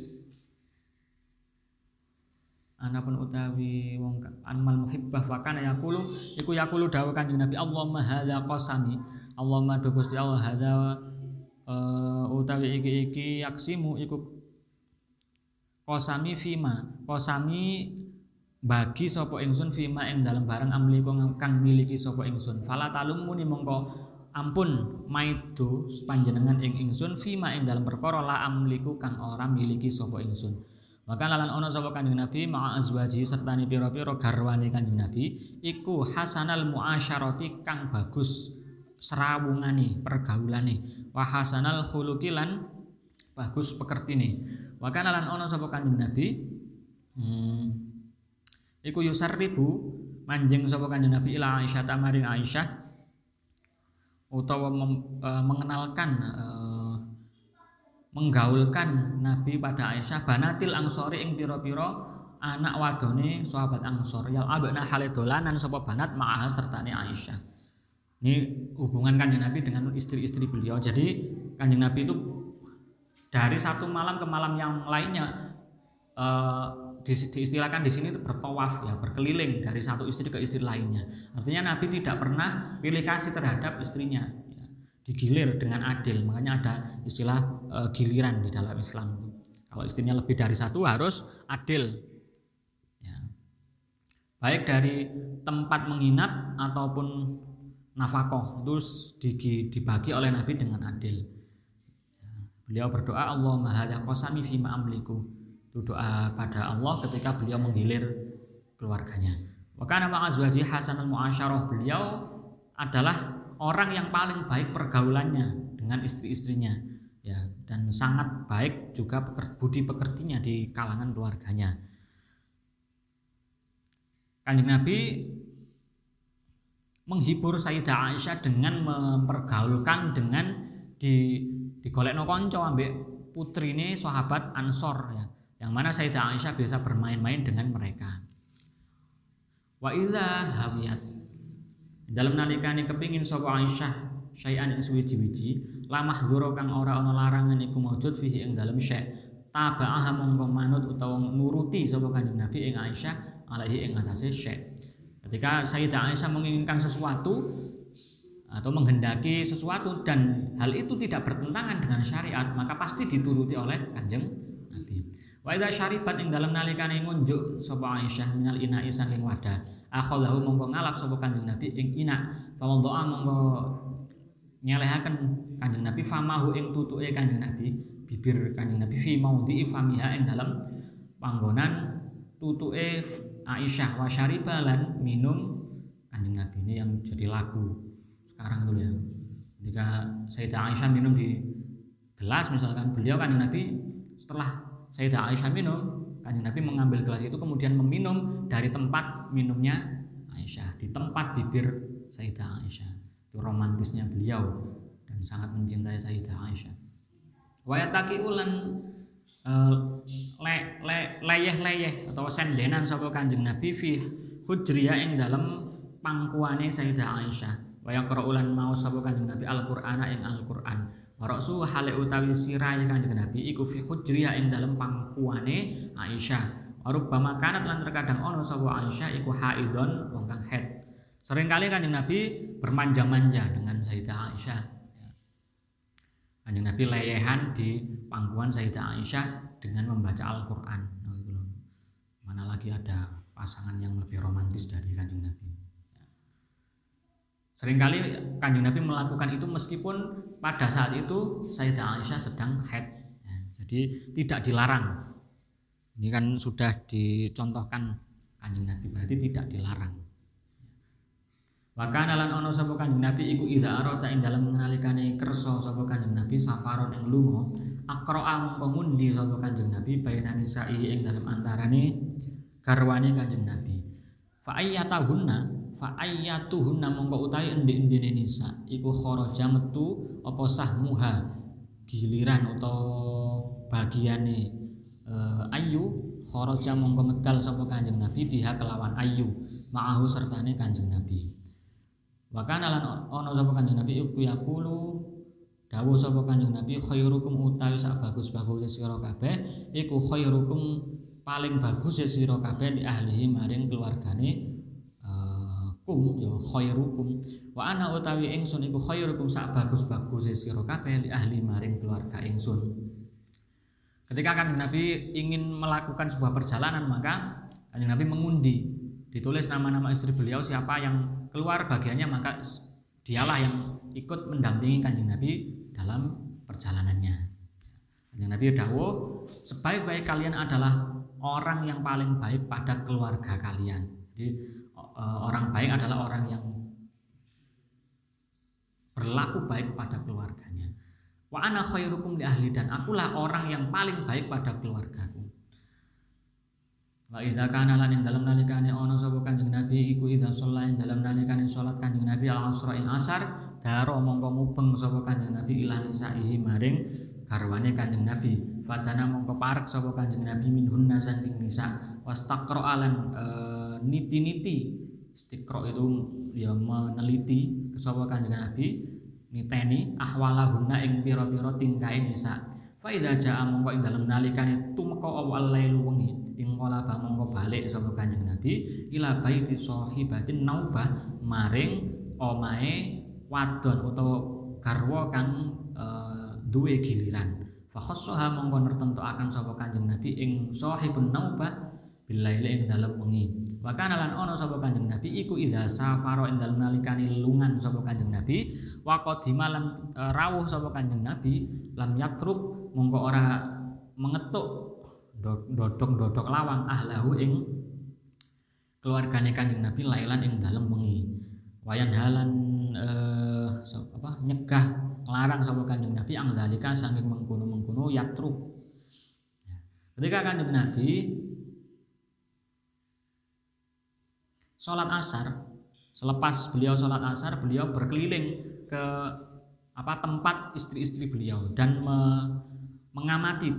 anapun utawi wong anmal muhibbah fa kana yaqulu iku yaqulu dawuh Kanjeng Nabi Allahumma hadza qasami Allahumma do Gusti Allah hadza uh, utawi iki iki yaksimu iku qasami fima. Qasami bagi sapa ingsun fima ing dalam barang amliku kang miliki sapa ingsun. Fala talumuni mongko ampun maido panjenengan ing ingsun fima ing dalam perkara la amliku kang ora miliki sapa ingsun. Maka lalan ono sapa Kanjeng Nabi ma'a azwaji serta ni pira-pira garwane Kanjeng Nabi iku hasanal muasyarati kang bagus serawungane pergaulane. Wa hasanal khuluqilan bagus pekertine wa kana lan ono sapa Kanjeng Nabi? Hmm, iku yusarribu manjing sapa Kanjeng Nabi? Ila Aisyah tamaring Aisyah. Utawa mem, e, mengenalkan e, menggaulkan Nabi pada Aisyah banatil angsori ing piro-piro anak wadone sahabat angsor yal abana hale dolanan sapa banat ma'aha sertane Aisyah. Ini hubungan kanjeng Nabi dengan istri-istri beliau. Jadi kanjeng Nabi itu dari satu malam ke malam yang lainnya uh, di, diistilahkan di sini bertawaf ya berkeliling dari satu istri ke istri lainnya artinya Nabi tidak pernah pilih kasih terhadap istrinya digilir dengan adil makanya ada istilah e, giliran di dalam Islam kalau istrinya lebih dari satu harus adil ya. baik dari tempat menginap ataupun nafkah itu dibagi oleh Nabi dengan adil ya. Beliau berdoa Allah maha qasami fima amliku itu doa pada Allah ketika beliau menggilir keluarganya. Maka nama azwaji hasanul muasyarah beliau adalah orang yang paling baik pergaulannya dengan istri-istrinya ya dan sangat baik juga budi pekertinya di kalangan keluarganya. Kanjeng Nabi menghibur Sayyidah Aisyah dengan mempergaulkan dengan di digolekno kanca ambek putrine sahabat Ansor ya. Yang mana Sayyidah Aisyah biasa bermain-main dengan mereka. Wa idza hawiyat dalam nalikane kepingin sapa Aisyah syai'an ing suwiji-wiji la mahdzura kang ora ana larangan iku maujud fihi ing dalem syai' taba'ah mongko manut utawa nuruti sapa kanjeng Nabi ing Aisyah alaihi ing atase syai' ketika Sayyidah Aisyah menginginkan sesuatu atau menghendaki sesuatu dan hal itu tidak bertentangan dengan syariat maka pasti dituruti oleh kanjeng Nabi. Wa idza syaribat ing dalem nalikane ngunjuk sapa Aisyah minal ina'i saking wadah. Akhalahu mongko ngalap sapa Kanjeng Nabi ing ina. Fawadha'a mongko nyelehaken Kanjeng Nabi famahu ing tutuke Kanjeng Nabi bibir Kanjeng Nabi fi maudhi famiha ing dalam panggonan tutuke Aisyah. Wa syaribalan minum Kanjeng Nabi ini yang jadi lagu sekarang dulu ya. Ketika Sayyidah Aisyah minum di gelas misalkan beliau Kanjeng Nabi setelah Sayyidah Aisyah minum Kanjeng Nabi mengambil gelas itu kemudian meminum dari tempat minumnya Aisyah di tempat bibir Sayyidah Aisyah. Itu romantisnya beliau dan sangat mencintai Sayyidah Aisyah. Wayataki ulan uh, le, le, leyeh-leyeh atau sendenan sapa Kanjeng Nabi fi hujriya ing dalam pangkuane Sayyidah Aisyah waya ulan mau sapa Kanjeng Nabi Al-Qur'ana ing Al-Qur'an Rasul hale utawi sirai Kanjeng Nabi iku fi hujriya ing dalem pangkuane Aisyah. Arubama kanat lan terkadang ono sapa Aisyah iku haidon wong kang haid. Seringkali Kanjeng Nabi bermanja-manja dengan Sayyidah Aisyah. Kanjeng Nabi leyehan di pangkuan Sayyidah Aisyah dengan membaca Al-Qur'an. Nah, Mana lagi ada pasangan yang lebih romantis dari Kanjeng Nabi. Seringkali Kanjeng Nabi melakukan itu meskipun pada saat itu Sayyidah Aisyah sedang haid. Ya, jadi tidak dilarang. Ini kan sudah dicontohkan Kanjeng Nabi berarti tidak dilarang. Maka nalan ono sapa Kanjeng Nabi iku idza arata ing dalem mengalikane kersa sapa Kanjeng Nabi safaron ing lunga aqra'a mongko ngundi sapa Kanjeng Nabi bayana nisa'i ing dalem antarane garwane Kanjeng Nabi. Fa ayyatahunna fa ayyatuhunna mongko utawi endi-endine nisa. Iku kharaja metu apa sahmuha? Giliran utawa bagiane uh, ayu kharaja mongko medal sapa Kanjeng Nabi? Biha kelawan ayu ma'ahu sertane Kanjeng Nabi. Wa kana lan ana sapa Kanjeng Nabi? Iku yaqulu dawuh sapa kanjeng Nabi khairukum utawi sak bagus-bagus sira kabeh iku khairukum paling bagus ya sira kabeh di ahlihi maring keluargane kum ya khairukum wa ana utawi ingsun iku khairukum sak bagus-bagus sira kabeh di ahli maring keluarga ingsun ketika kanjeng Nabi ingin melakukan sebuah perjalanan maka kanjeng Nabi mengundi ditulis nama-nama istri beliau siapa yang keluar bagiannya maka dialah yang ikut mendampingi kanjeng Nabi dalam perjalanannya. Kanjeng Nabi dawuh, sebaik-baik kalian adalah orang yang paling baik pada keluarga kalian. Jadi orang baik adalah orang yang berlaku baik pada keluarganya. Wa ana khairukum li ahli dan akulah orang yang paling baik pada keluargaku. Wa idza kana lan ing dalem nalikane ana sapa Kanjeng Nabi iku idza sholat ing dalem nalikane salat Kanjeng Nabi al-asra ing asar daro mongko mubeng sapa kanjeng Nabi ilah nisaihi maring garwane kanjeng Nabi fadana mongko parek sapa kanjeng Nabi minhunna saking nisa wastaqra alan e, niti-niti istiqra itu ya meneliti sapa kanjeng Nabi niteni ahwalahunna ing pira-pira tingkae nisa fa idza jaa mongko ing dalem nalikane tumeka awal lail wengi ing kala mongko balik sapa kanjeng Nabi ila baiti sahibatin naubah maring omae wadon utawa garwa kang e, duwe giliran. Fa khassaha mongko nertentukaken sapa Kanjeng Nabi ing sahibun naubah bilaili ing dalem wengi wa kana lan ana sapa Kanjeng Nabi iku idza safara ing dalem nalikane lungan sapa Kanjeng Nabi wa qadima lan e, rawuh sapa Kanjeng Nabi lam yatruk mongko ora mengetuk dodok-dodok lawang ahlahu ing keluargane Kanjeng Nabi lailan ing dalem wengi wayan halan eh, apa nyegah larang sama kanjeng Nabi ang saking mengkuno mengkuno yatruk ya. ketika kanjeng Nabi sholat asar selepas beliau sholat asar beliau berkeliling ke apa tempat istri-istri beliau dan me, mengamati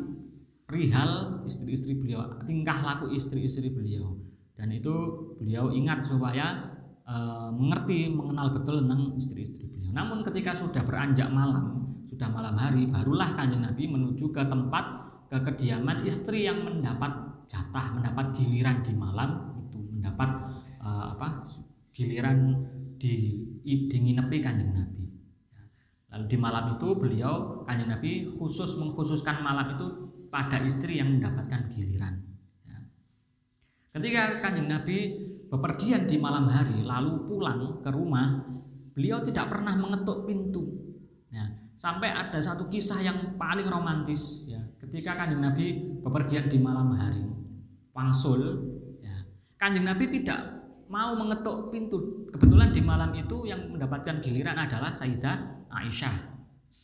perihal istri-istri beliau tingkah laku istri-istri beliau dan itu beliau ingat supaya e, mengerti mengenal betul tentang istri-istri beliau. Namun ketika sudah beranjak malam, sudah malam hari, barulah kanjeng Nabi menuju ke tempat ke kediaman istri yang mendapat jatah, mendapat giliran di malam itu, mendapat apa giliran di dinginepi kanjeng Nabi. Lalu di malam itu beliau kanjeng Nabi khusus mengkhususkan malam itu pada istri yang mendapatkan giliran. Ya. Ketika kanjeng Nabi bepergian di malam hari lalu pulang ke rumah, beliau tidak pernah mengetuk pintu. Ya, sampai ada satu kisah yang paling romantis ya, ketika Kanjeng Nabi bepergian di malam hari. Wangsul ya. Kanjeng Nabi tidak mau mengetuk pintu. Kebetulan di malam itu yang mendapatkan giliran adalah Sayyidah Aisyah.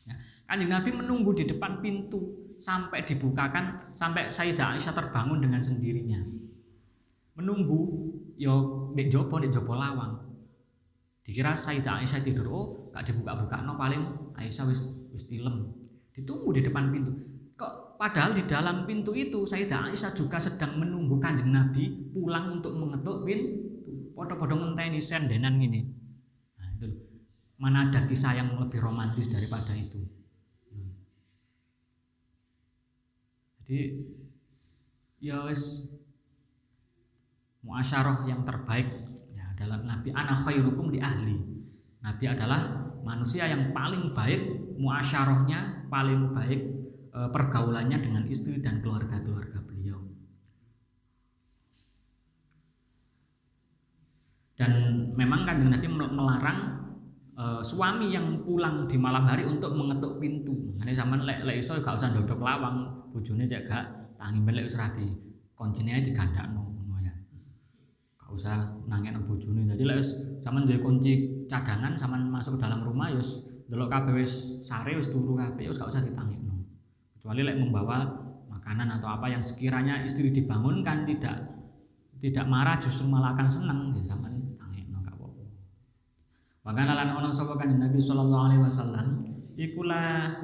Ya. Kanjeng Nabi menunggu di depan pintu sampai dibukakan sampai Sayyidah Aisyah terbangun dengan sendirinya. Menunggu yo nek jopo nek jopo lawang dikira Sayyidah Aisyah tidur oh gak dibuka-buka no paling Aisyah wis wis tilem ditunggu di depan pintu kok padahal di dalam pintu itu Sayyidah Aisyah juga sedang menunggu kanjeng Nabi pulang untuk mengetuk pintu podo-podo ngenteni sendenan gini nah itu mana ada kisah yang lebih romantis daripada itu? Hmm. jadi ya wis muasyarah yang terbaik ya adalah Nabi anak khairukum di ahli. Nabi adalah manusia yang paling baik muasyarahnya paling baik e, pergaulannya dengan istri dan keluarga-keluarga beliau dan memang kan Nabi melarang e, suami yang pulang di malam hari untuk mengetuk pintu. Ini zaman lek lek iso gak usah dodok lawang bojone cek gak tangi melek wis rapi kuncinya digandakno gak usah nangin bojone. Jadi lek sampean duwe kunci cadangan sampean masuk ke dalam rumah ya delok kabeh wis sare wis turu kabeh ya gak usah ditangikno kecuali lek membawa makanan atau apa yang sekiranya istri dibangunkan tidak tidak marah justru malah akan senang ya apa-apa Makanya lan ono sapa kanjeng Nabi sallallahu alaihi wasallam ikulah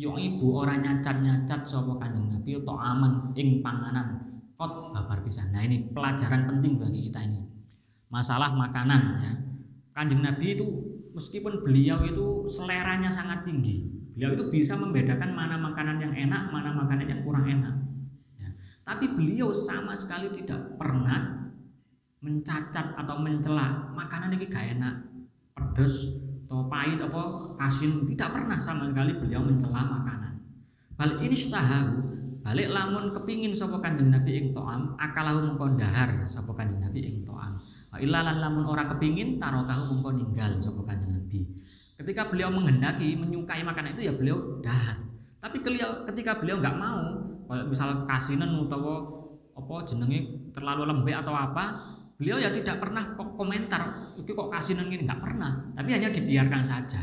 yang ibu orang nyacat-nyacat sapa kanjeng Nabi aman ing panganan kot babar pisan. Nah ini pelajaran penting bagi kita ini. Masalah makanan ya. Kanjeng Nabi itu meskipun beliau itu seleranya sangat tinggi, Beliau itu bisa membedakan mana makanan yang enak, mana makanan yang kurang enak. Ya. Tapi beliau sama sekali tidak pernah mencacat atau mencela makanan ini gak enak, pedes atau pahit apa kasin tidak pernah sama sekali beliau mencela makanan. Balik ini tahu balik lamun kepingin sapa kanjeng Nabi ing to'am akalahu mengko dahar sapa kanjeng Nabi ing to'am. Ilalan lamun ora kepingin tarokahu mengko ninggal sapa kanjeng Nabi. Ketika beliau menghendaki menyukai makanan itu ya beliau dahar. Tapi ketika beliau nggak mau, kalau misal kasinan atau apa jenenge terlalu lembek atau apa, beliau ya tidak pernah komentar itu kok kasinan ini nggak pernah, tapi hanya dibiarkan saja.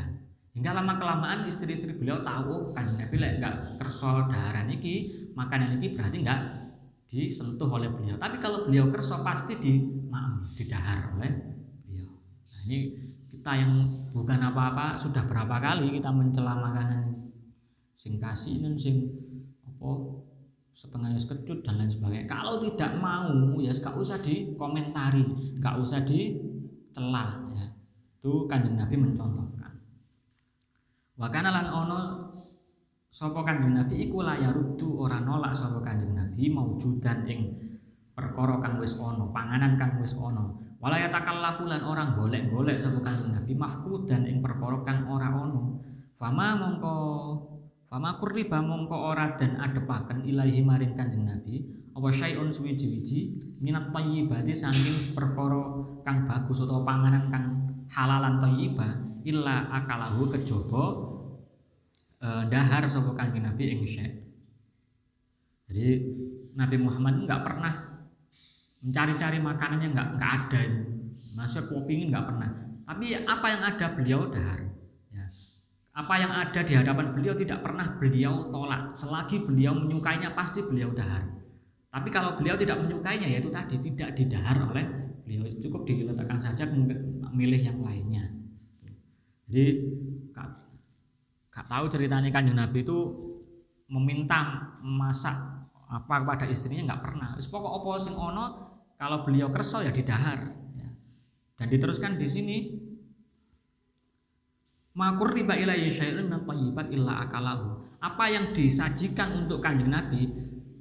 Hingga lama kelamaan istri-istri beliau tahu kan Nabi lek nggak kerso daharan iki, makanan ini berarti nggak disentuh oleh beliau. Tapi kalau beliau kerso pasti di maaf didahar oleh beliau. Nah, ini kita yang bukan apa-apa sudah berapa kali kita mencela makanan sing kasinan sing apa setengahnya sekejut dan lain sebagainya. Kalau tidak mau ya gak usah dikomentari gak usah dicela ya. Itu kanjeng nabi mencontohkan. Wakana lan ono sapa kanjeng nabi iku la yaruddu ora nolak sapa kanjeng nabi maujudan ing perkara kang wis ono panganan kang wis ono. Wala yatakallafu lan orang golek-golek sapa kanjeng Nabi mafkudan ing perkara kang ora ono. Fama mongko fama kurriba mongko ora dan adepaken ilahi maring kanjeng Nabi apa syai'un suwiji-wiji minat thayyibati saking perkara kang bagus atau panganan kang halalan thayyiba illa akalahu kejaba eh, dahar sapa kanjeng Nabi ing syai'. Jadi Nabi Muhammad enggak pernah mencari-cari makanan yang nggak nggak ada itu masih kopi nggak pernah tapi apa yang ada beliau dahar. Apa yang ada di hadapan beliau tidak pernah beliau tolak selagi beliau menyukainya pasti beliau dahar tapi kalau beliau tidak menyukainya yaitu tadi tidak didahar oleh beliau cukup diletakkan saja memilih yang lainnya jadi gak, gak tahu ceritanya kanjeng Nabi itu meminta masak apa kepada istrinya nggak pernah. Pokok opo ono kalau beliau kerso ya didahar. Ya. Dan diteruskan di sini makur riba ilaihi syai'un min illa akalahu. Apa yang disajikan untuk kanjeng Nabi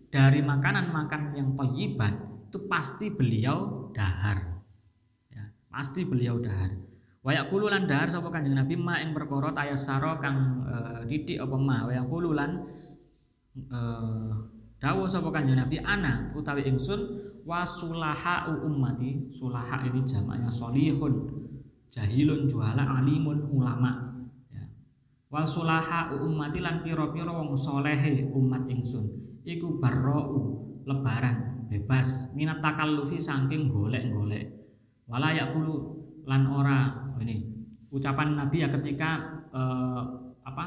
dari makanan-makanan yang thayyibat itu pasti beliau dahar. Ya, pasti beliau dahar. Wayak kululan dahar sapa kanjeng Nabi ma ing perkara tayassara kang e, didik apa ma wayak kululan e, dawuh sapa kanjeng Nabi ana utawi ingsun wasulaha ummati sulaha ini jamaknya solihun jahilun juhala alimun ulama. Ya. wasulaha ummati lan piro-piro wong solehe umat ingsun. Iku barrou lebaran bebas minat takallufi saking golek-golek. Wala yakulu lan ora ini ucapan Nabi ya ketika eh, apa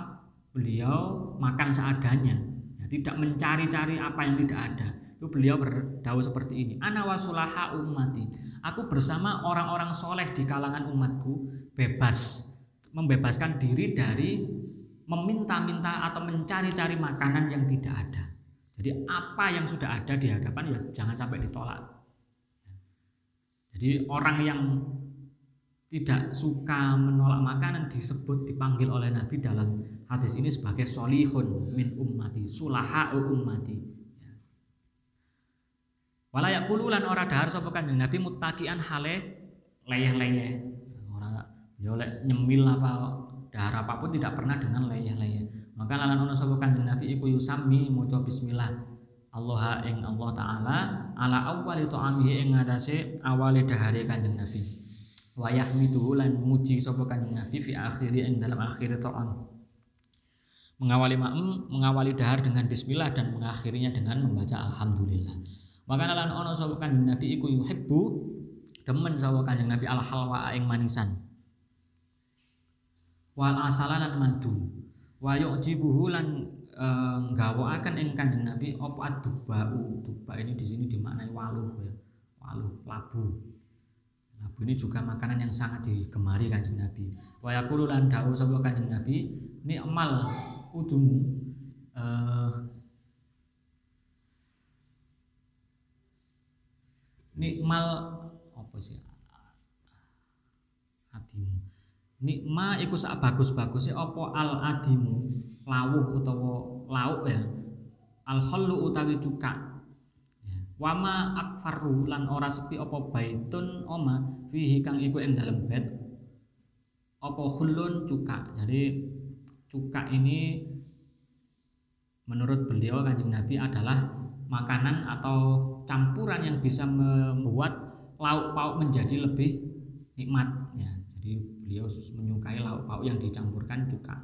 beliau makan seadanya. Ya, tidak mencari-cari apa yang tidak ada itu beliau berdawuh seperti ini. Ana wasulaha ummati. Aku bersama orang-orang soleh di kalangan umatku bebas membebaskan diri dari meminta-minta atau mencari-cari makanan yang tidak ada. Jadi apa yang sudah ada di hadapan ya jangan sampai ditolak. Jadi orang yang tidak suka menolak makanan disebut dipanggil oleh Nabi dalam hadis ini sebagai solihun min ummati sulaha ummati Wala yaqulu lan ora dahar sapa kanjeng Nabi muttaqian hale leyeh-leyeh. Ora yo lek nyemil apa dahar apa pun tidak pernah dengan leyeh-leyeh. Maka lan ono sapa kanjeng Nabi iku yusami maca bismillah. Allah ing Allah taala ala awwali ta'amihi ing ngatasé awale dahare kanjeng Nabi. Wa yahmidu lan muji sapa kanjeng Nabi fi akhiri ing dalam akhir ta'am. Mengawali ma'em, mengawali dahar dengan bismillah dan mengakhirinya dengan membaca alhamdulillah. Maka lan ono sapa kanjeng Nabi iku yuhibbu demen sapa kanjeng Nabi al halwa ing manisan. Wal asala lan madu. Wa yujibuhu lan e, nggawaken ing kanjeng Nabi apa adubau. Duba ini di sini dimaknai waluh ya. Waluh, labu. Labu ini juga makanan yang sangat digemari kanjeng Nabi. Wa yaqulu lan dawuh sapa kanjeng Nabi, nikmal udumu eh nikmal apa sih? Hatimu nikma iku sak bagus-bagusnya apa al adimu lawuh utawa lauk ya? Al khallu utawi cuka. Ya. wama akfaru lan ora sepi apa baitun oma fihi kang iku ing dalem bed. Khulun cuka. Jadi cuka ini menurut beliau kanjeng Nabi adalah makanan atau campuran yang bisa membuat lauk pauk menjadi lebih nikmat ya. Jadi beliau menyukai lauk pauk yang dicampurkan cuka.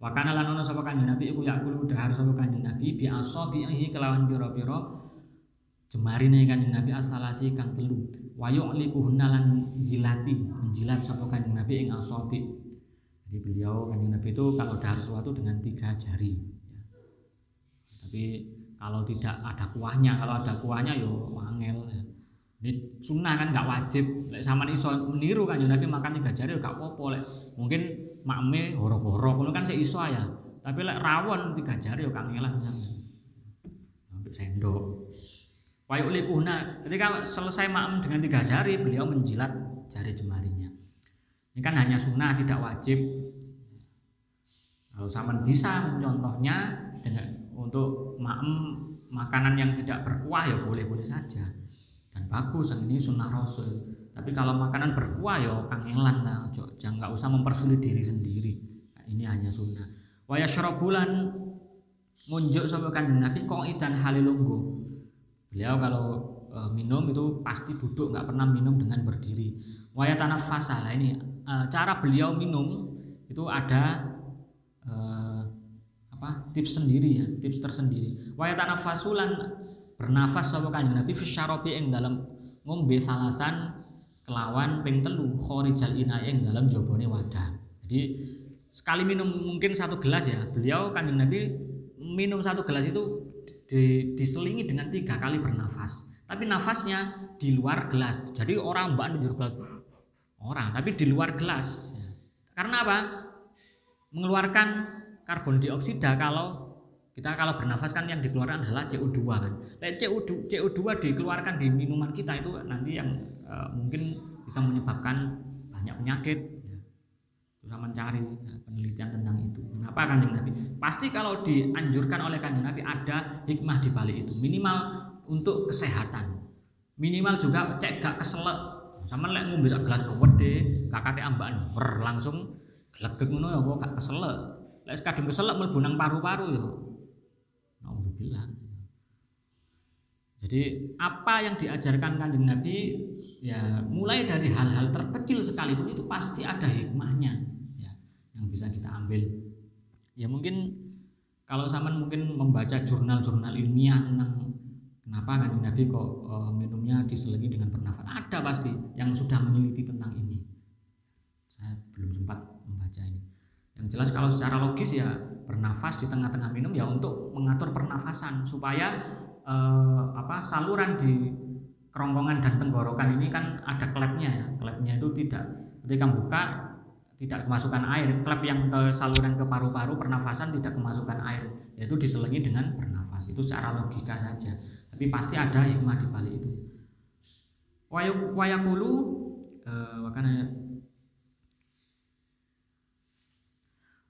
Wakana lan ono sapa kanjeng Nabi iku yakulu dahar sapa kanjeng Nabi bi asabihi kelawan pira-pira jemarine kanjeng Nabi asalasi kang telu. Wa yu'likuhunna lan jilati, menjilat sapa kanjeng Nabi ing asabi. Jadi beliau kanjeng Nabi itu kalau dahar sesuatu dengan tiga jari. Ya. Tapi kalau tidak ada kuahnya, kalau ada kuahnya yo wangel. Ini sunnah kan nggak wajib. Lek sama iso meniru kan Nabi makan tiga jari gak apa-apa lek. Mungkin makme horo-horo ngono kan sik iso ya. Tapi lek rawon tiga jari yo kangelan. Ambil sendok. Wayu likuhna ketika selesai makam dengan tiga jari beliau menjilat jari jemarinya. Ini kan hanya sunnah tidak wajib. Kalau sama bisa contohnya dengan untuk makanan yang tidak berkuah ya boleh-boleh saja. Dan bagus dan ini sunnah rasul. Tapi kalau makanan berkuah ya kangelan lah jangan nggak usah mempersulit diri sendiri. Nah, ini hanya sunnah. Waya syarabulan ngunjuk sama kanjeng nabi kok idan halilunggu. Beliau kalau e, minum itu pasti duduk nggak pernah minum dengan berdiri. Waya tanah fasal ini e, cara beliau minum itu ada e, apa tips sendiri ya tips tersendiri waya fasulan bernafas sapa kanjeng Nabi fi ing dalam ngombe salasan kelawan ping telu khorijal ina ing dalam jobone wadah. Jadi sekali minum mungkin satu gelas ya. Beliau kanjeng Nabi minum satu gelas itu di, diselingi dengan tiga kali bernafas. Tapi nafasnya di luar gelas. Jadi orang mbak di gelas orang, tapi di luar gelas. Karena apa? Mengeluarkan karbon dioksida kalau kita kalau bernafas kan yang dikeluarkan adalah CO2 kan. CO2 CO2 dikeluarkan di minuman kita itu nanti yang uh, mungkin bisa menyebabkan banyak penyakit ya. Susah mencari ya, penelitian tentang itu. Kenapa kanjeng Nabi? Pasti kalau dianjurkan oleh kanjeng Nabi ada hikmah di balik itu. Minimal untuk kesehatan. Minimal juga cek gak keselak. Sama lek ngombe sak gelas kewede, kakate ambaan langsung legek ngono ya kok gak keselak. Lek kadung keselak mlebu nang paru-paru Alhamdulillah. Jadi apa yang diajarkan kanjeng Nabi ya mulai dari hal-hal terkecil sekalipun itu pasti ada hikmahnya ya yang bisa kita ambil. Ya mungkin kalau sama mungkin membaca jurnal-jurnal ilmiah tentang kenapa kanjeng Nabi kok uh, minumnya diselingi dengan bernafas ada pasti yang sudah meneliti tentang ini. Saya belum sempat. Yang jelas kalau secara logis ya bernafas di tengah-tengah minum ya untuk mengatur pernafasan supaya eh, apa saluran di kerongkongan dan tenggorokan ini kan ada klepnya ya. Klepnya itu tidak ketika buka tidak kemasukan air klep yang ke saluran ke paru-paru pernafasan tidak kemasukan air yaitu diselingi dengan bernafas. Itu secara logika saja. Tapi pasti ada hikmah di balik itu. Wayakulu eh,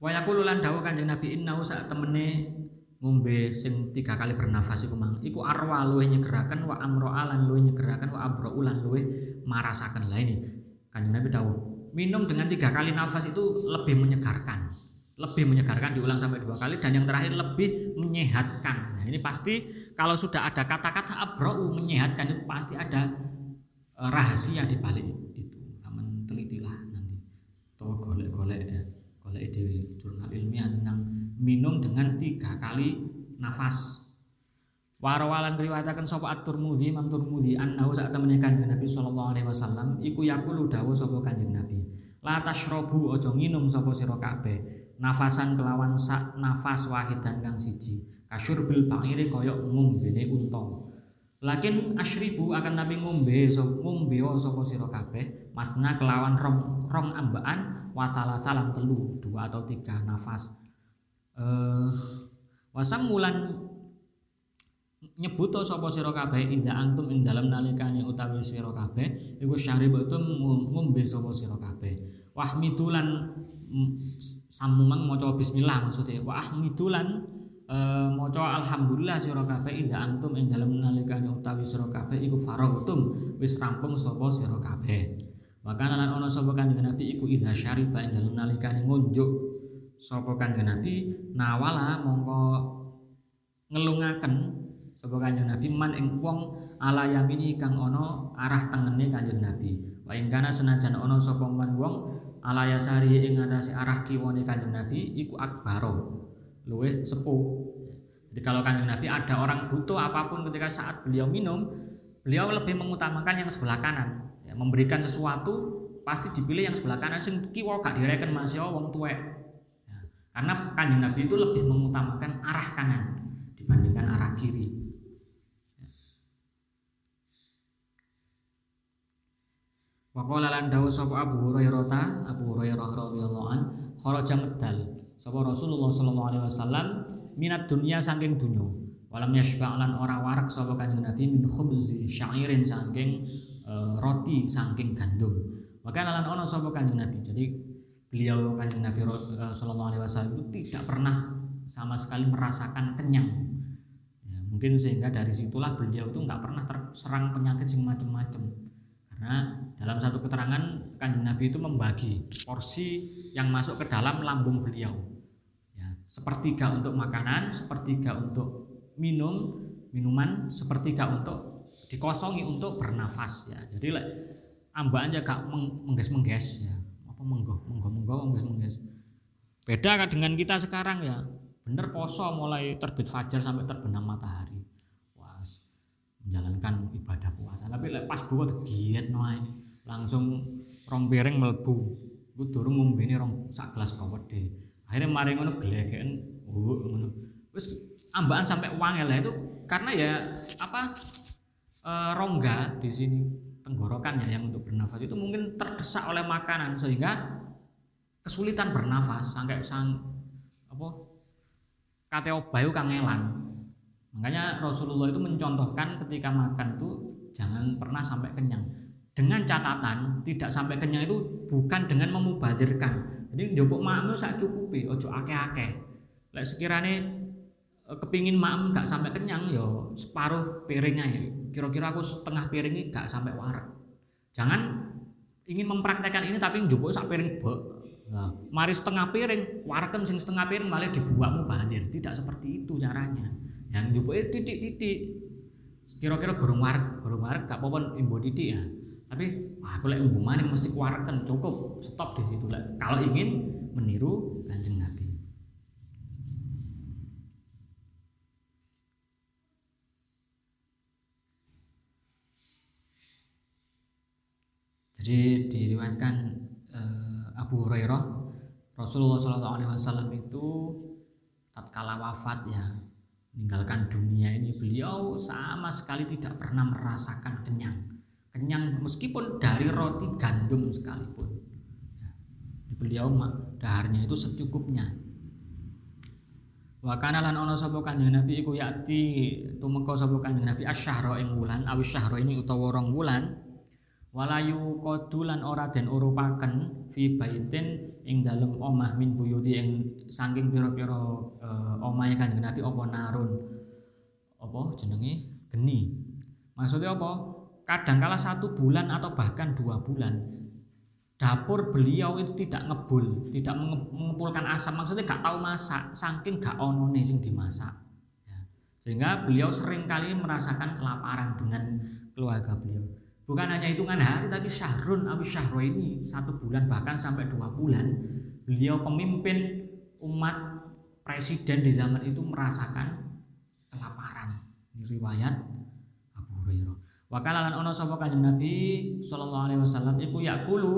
Wa yaqulu lan dawuh Kanjeng Nabi innahu sak temene ngombe sing tiga kali bernafas iku mang. Iku arwa luwih nyegeraken wa amroa lan luwih nyegeraken wa abro lan luwih marasaken. Lah ini Kanjeng Nabi dawuh minum dengan tiga kali nafas itu lebih menyegarkan lebih menyegarkan diulang sampai dua kali dan yang terakhir lebih menyehatkan. Nah ini pasti kalau sudah ada kata-kata abrou menyehatkan itu pasti ada eh, rahasia di balik ilmiah tentang minum dengan tiga kali nafas. Warawalan riwayataken sapa at-Tirmidzi Imam Tirmidzi annahu saat temene Kanjeng Nabi sallallahu alaihi wasallam iku yaqulu dawuh sapa Kanjeng Nabi la tashrabu aja nginum sapa sira kabeh nafasan kelawan sak nafas wahidan kang siji kasyur bil ba'iri kaya ngombene unta lakin asyribu akan tapi ngombe ngombe sapa sira kabeh masna kelawan rong rong ambaan wasala salang telu dua atau tiga nafas. Uh, wasam mulan nyebuto sapa sira kabeh idza antum ing dalem nalikane utawi sira kabeh iku syaribatum ngombe sapa sira kabeh. Wahmidulan samumang maca bismillah maksudnya wahmidulan e, maca alhamdulillah sira kabeh idza antum ing dalem nalikane utawi sira kabeh iku faragtum wis rampung sapa sira kabeh. Maka lan ana sapa kanjeng Nabi iku idza syariba ing dalem nalikane ngunjuk sapa kanjeng Nabi nawala mongko ngelungaken sapa kanjeng Nabi man ing wong ala yamini kang ana arah tengene kanjeng Nabi. Wa ing kana senajan ana sapa man wong ala yasari ing atase arah kiwane kanjeng Nabi iku akbaro luwih sepuh. Jadi kalau kanjeng Nabi ada orang butuh apa pun ketika saat beliau minum, beliau lebih mengutamakan yang sebelah kanan. Ya, memberikan sesuatu pasti dipilih yang sebelah kanan sing kiwa gak direken Mas yo wong tuwek. Ya, karena kanjeng Nabi itu lebih mengutamakan arah kanan dibandingkan arah kiri. Wa qala lan dawu sapa Abu Hurairah Abu Hurairah radhiyallahu an kharaja medal sapa Rasulullah sallallahu alaihi wasallam minat dunia saking dunya walam yashba' lan ora warak sapa kanjeng Nabi min khubzi syairin saking uh, roti saking gandum. Maka lan ono sapa kanjeng Nabi. Jadi beliau kanjeng Nabi uh, sallallahu alaihi wasallam itu tidak pernah sama sekali merasakan kenyang. Ya, mungkin sehingga dari situlah beliau itu nggak pernah terserang penyakit sing macam-macam karena dalam satu keterangan kanjeng Nabi itu membagi porsi yang masuk ke dalam lambung beliau. Ya, sepertiga untuk makanan, sepertiga untuk minum, minuman, sepertiga untuk dikosongi untuk bernafas ya. Jadi like, ambaan aja gak mengges-mengges ya. Apa menggoh, menggoh, menggoh, mengges-mengges. Beda kan dengan kita sekarang ya. Bener poso mulai terbit fajar sampai terbenam matahari menjalankan ibadah puasa. Tapi pas buat giat noai langsung rong piring melbu gue durung ngombene rong sak gelas akhirnya mari ngono gelegen uh ngono. Wis ambaan sampai uang lah itu. Karena ya apa e, rongga di sini tenggorokan ya yang untuk bernafas. Itu mungkin terdesak oleh makanan sehingga kesulitan bernafas. Sampai sang apa kateo bayu kangelan Makanya Rasulullah itu mencontohkan ketika makan itu jangan pernah sampai kenyang. Dengan catatan tidak sampai kenyang itu bukan dengan memubadirkan. Jadi njupuk makmu sak cukupi, ojo akeh-akeh. Lek sekiranya eh, kepingin makmu gak sampai kenyang yo ya separuh piringnya ya. Kira-kira aku setengah piring ini gak sampai warak. Jangan ingin mempraktekkan ini tapi njupuk sak piring bek. Nah, mari setengah piring, warakem sing setengah piring malah dibuatmu banjir. Tidak seperti itu caranya yang jupuke titik-titik. Kira-kira gorong warak gorong warak gak apa-apa imbo titik ya. Tapi aku lek umbu maning mesti kuareken cukup. Stop di situ lah kalau ingin meniru kanjeng Nabi jadi diriwayatkan eh, Abu Hurairah Rasulullah SAW itu tatkala wafat ya meninggalkan dunia ini beliau sama sekali tidak pernah merasakan kenyang. Kenyang meskipun dari roti gandum sekalipun. Ya, beliau daharnya itu secukupnya. Wa kana lan ana sapa kanjeng Nabi iku yakti tumeka sapa kanjeng Nabi asyhara ing wulan. Awis syahra ini utawa rong wulan walayu kodulan ora den urupaken fi baitin ing dalem omah min buyuti ing saking pira-pira uh, omahe Kanjeng Nabi apa narun? Apa jenenge? Geni. Maksudnya apa? Kadangkala satu bulan atau bahkan dua bulan dapur beliau itu tidak ngebul tidak mengepulkan asam maksudnya gak tahu masak saking gak ono sing dimasak. Ya. sehingga beliau sering kali merasakan kelaparan dengan keluarga beliau bukan hanya hitungan hari tapi syahrun abu syahro ini satu bulan bahkan sampai dua bulan beliau pemimpin umat presiden di zaman itu merasakan kelaparan. Ini riwayat Abu Hurairah. Wakala lan ono sapa kanjeng Nabi sallallahu alaihi wasallam iku yakulu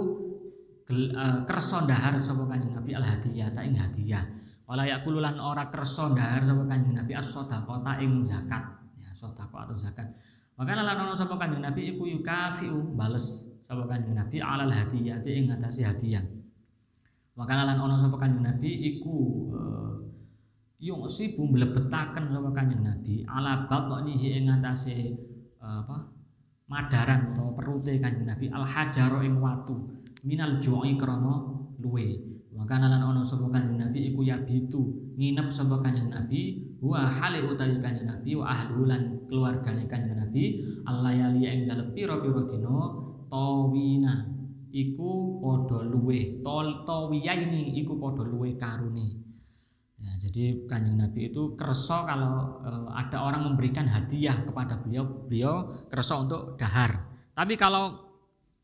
uh, kersa dahar sapa kanjeng Nabi al hadiyah ta ing hadiah wala yakulu lan ora kersa dahar sapa kanjeng Nabi as-shadaqah ta ing zakat. Ya sedekah atau zakat maka lan ana sapa kanjeng Nabi iku yukafiu bales sapa kanjeng Nabi alal hadiyati ing ngatasi hadiah. Maka lan ana sapa kanjeng Nabi iku uh, yung sibu mlebetaken sapa kanjeng Nabi ala batnihi ing ngatasi uh, apa madaran atau perute kanjeng Nabi al hajaro ing watu minal ju'i krana luwe maka lan ono sapa kanjeng Nabi iku ya bitu nginep sapa kanjeng Nabi wa hale utawi kanjeng Nabi wa ahlu lan keluargane kanjeng Nabi allayali ing dalem pira-pira dina tawina. Iku padha luwe tol tawiya ini iku padha luwe karune. Ya jadi kanjeng Nabi itu kerso kalau e, ada orang memberikan hadiah kepada beliau beliau kerso untuk dahar. Tapi kalau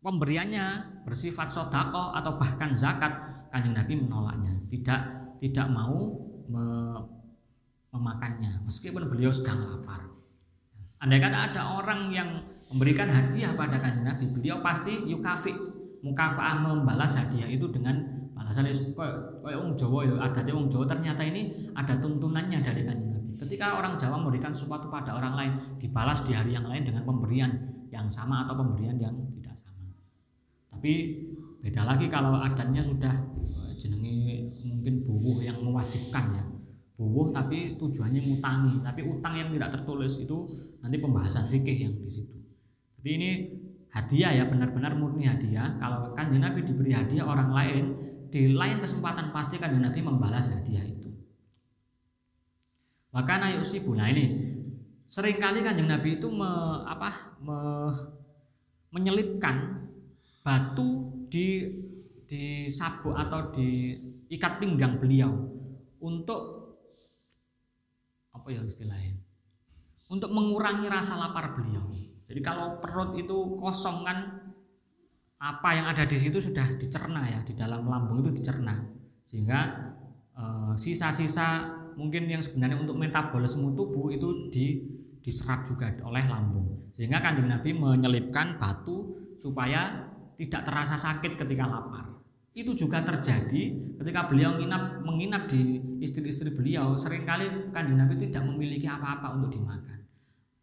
pemberiannya bersifat sodako atau bahkan zakat kanjeng Nabi menolaknya, tidak tidak mau me, memakannya meskipun beliau sedang lapar. Andai kata ada orang yang memberikan hadiah pada kanjeng Nabi, beliau pasti yukafi mukafaah membalas hadiah itu dengan balasan kayak wong Jawa ya adatnya wong Jawa ternyata ini ada tuntunannya dari kanjeng Nabi. Ketika orang Jawa memberikan sesuatu pada orang lain, dibalas di hari yang lain dengan pemberian yang sama atau pemberian yang tidak sama. Tapi beda lagi kalau adatnya sudah buwuh yang mewajibkan ya. Buwuh tapi tujuannya ngutangi tapi utang yang tidak tertulis itu nanti pembahasan fikih yang di situ. Tapi ini hadiah ya benar-benar murni hadiah. Kalau kan Nabi diberi hadiah orang lain di lain kesempatan pasti kan Nabi membalas hadiah itu. Maka yusibu. Nah ini sering kali kanjeng Nabi itu me, apa me, menyelipkan batu di di sabuk atau di ikat pinggang beliau untuk apa ya istilahnya? Untuk mengurangi rasa lapar beliau. Jadi kalau perut itu kosong kan apa yang ada di situ sudah dicerna ya di dalam lambung itu dicerna. Sehingga eh, sisa-sisa mungkin yang sebenarnya untuk metabolisme tubuh itu di diserap juga oleh lambung. Sehingga kanjeng Nabi menyelipkan batu supaya tidak terasa sakit ketika lapar itu juga terjadi ketika beliau menginap, menginap di istri-istri beliau sering kali kanjeng Nabi tidak memiliki apa-apa untuk dimakan.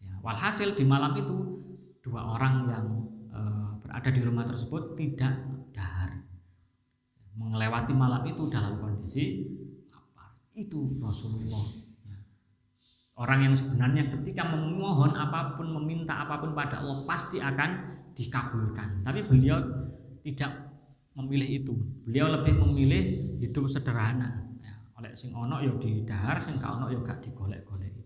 Ya, walhasil di malam itu dua orang yang e, berada di rumah tersebut tidak dahar. Melewati malam itu dalam kondisi apa itu Rasulullah. Ya. orang yang sebenarnya ketika memohon apa pun meminta apa pun pada Allah pasti akan dikabulkan. Tapi beliau tidak memilih itu. Beliau lebih memilih hidup sederhana. Ya, oleh sing ono ya dahar, sing gak ono ya gak digolek-golek.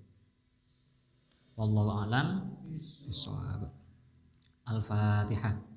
Wallahu alam bisawab. Al-Fatihah.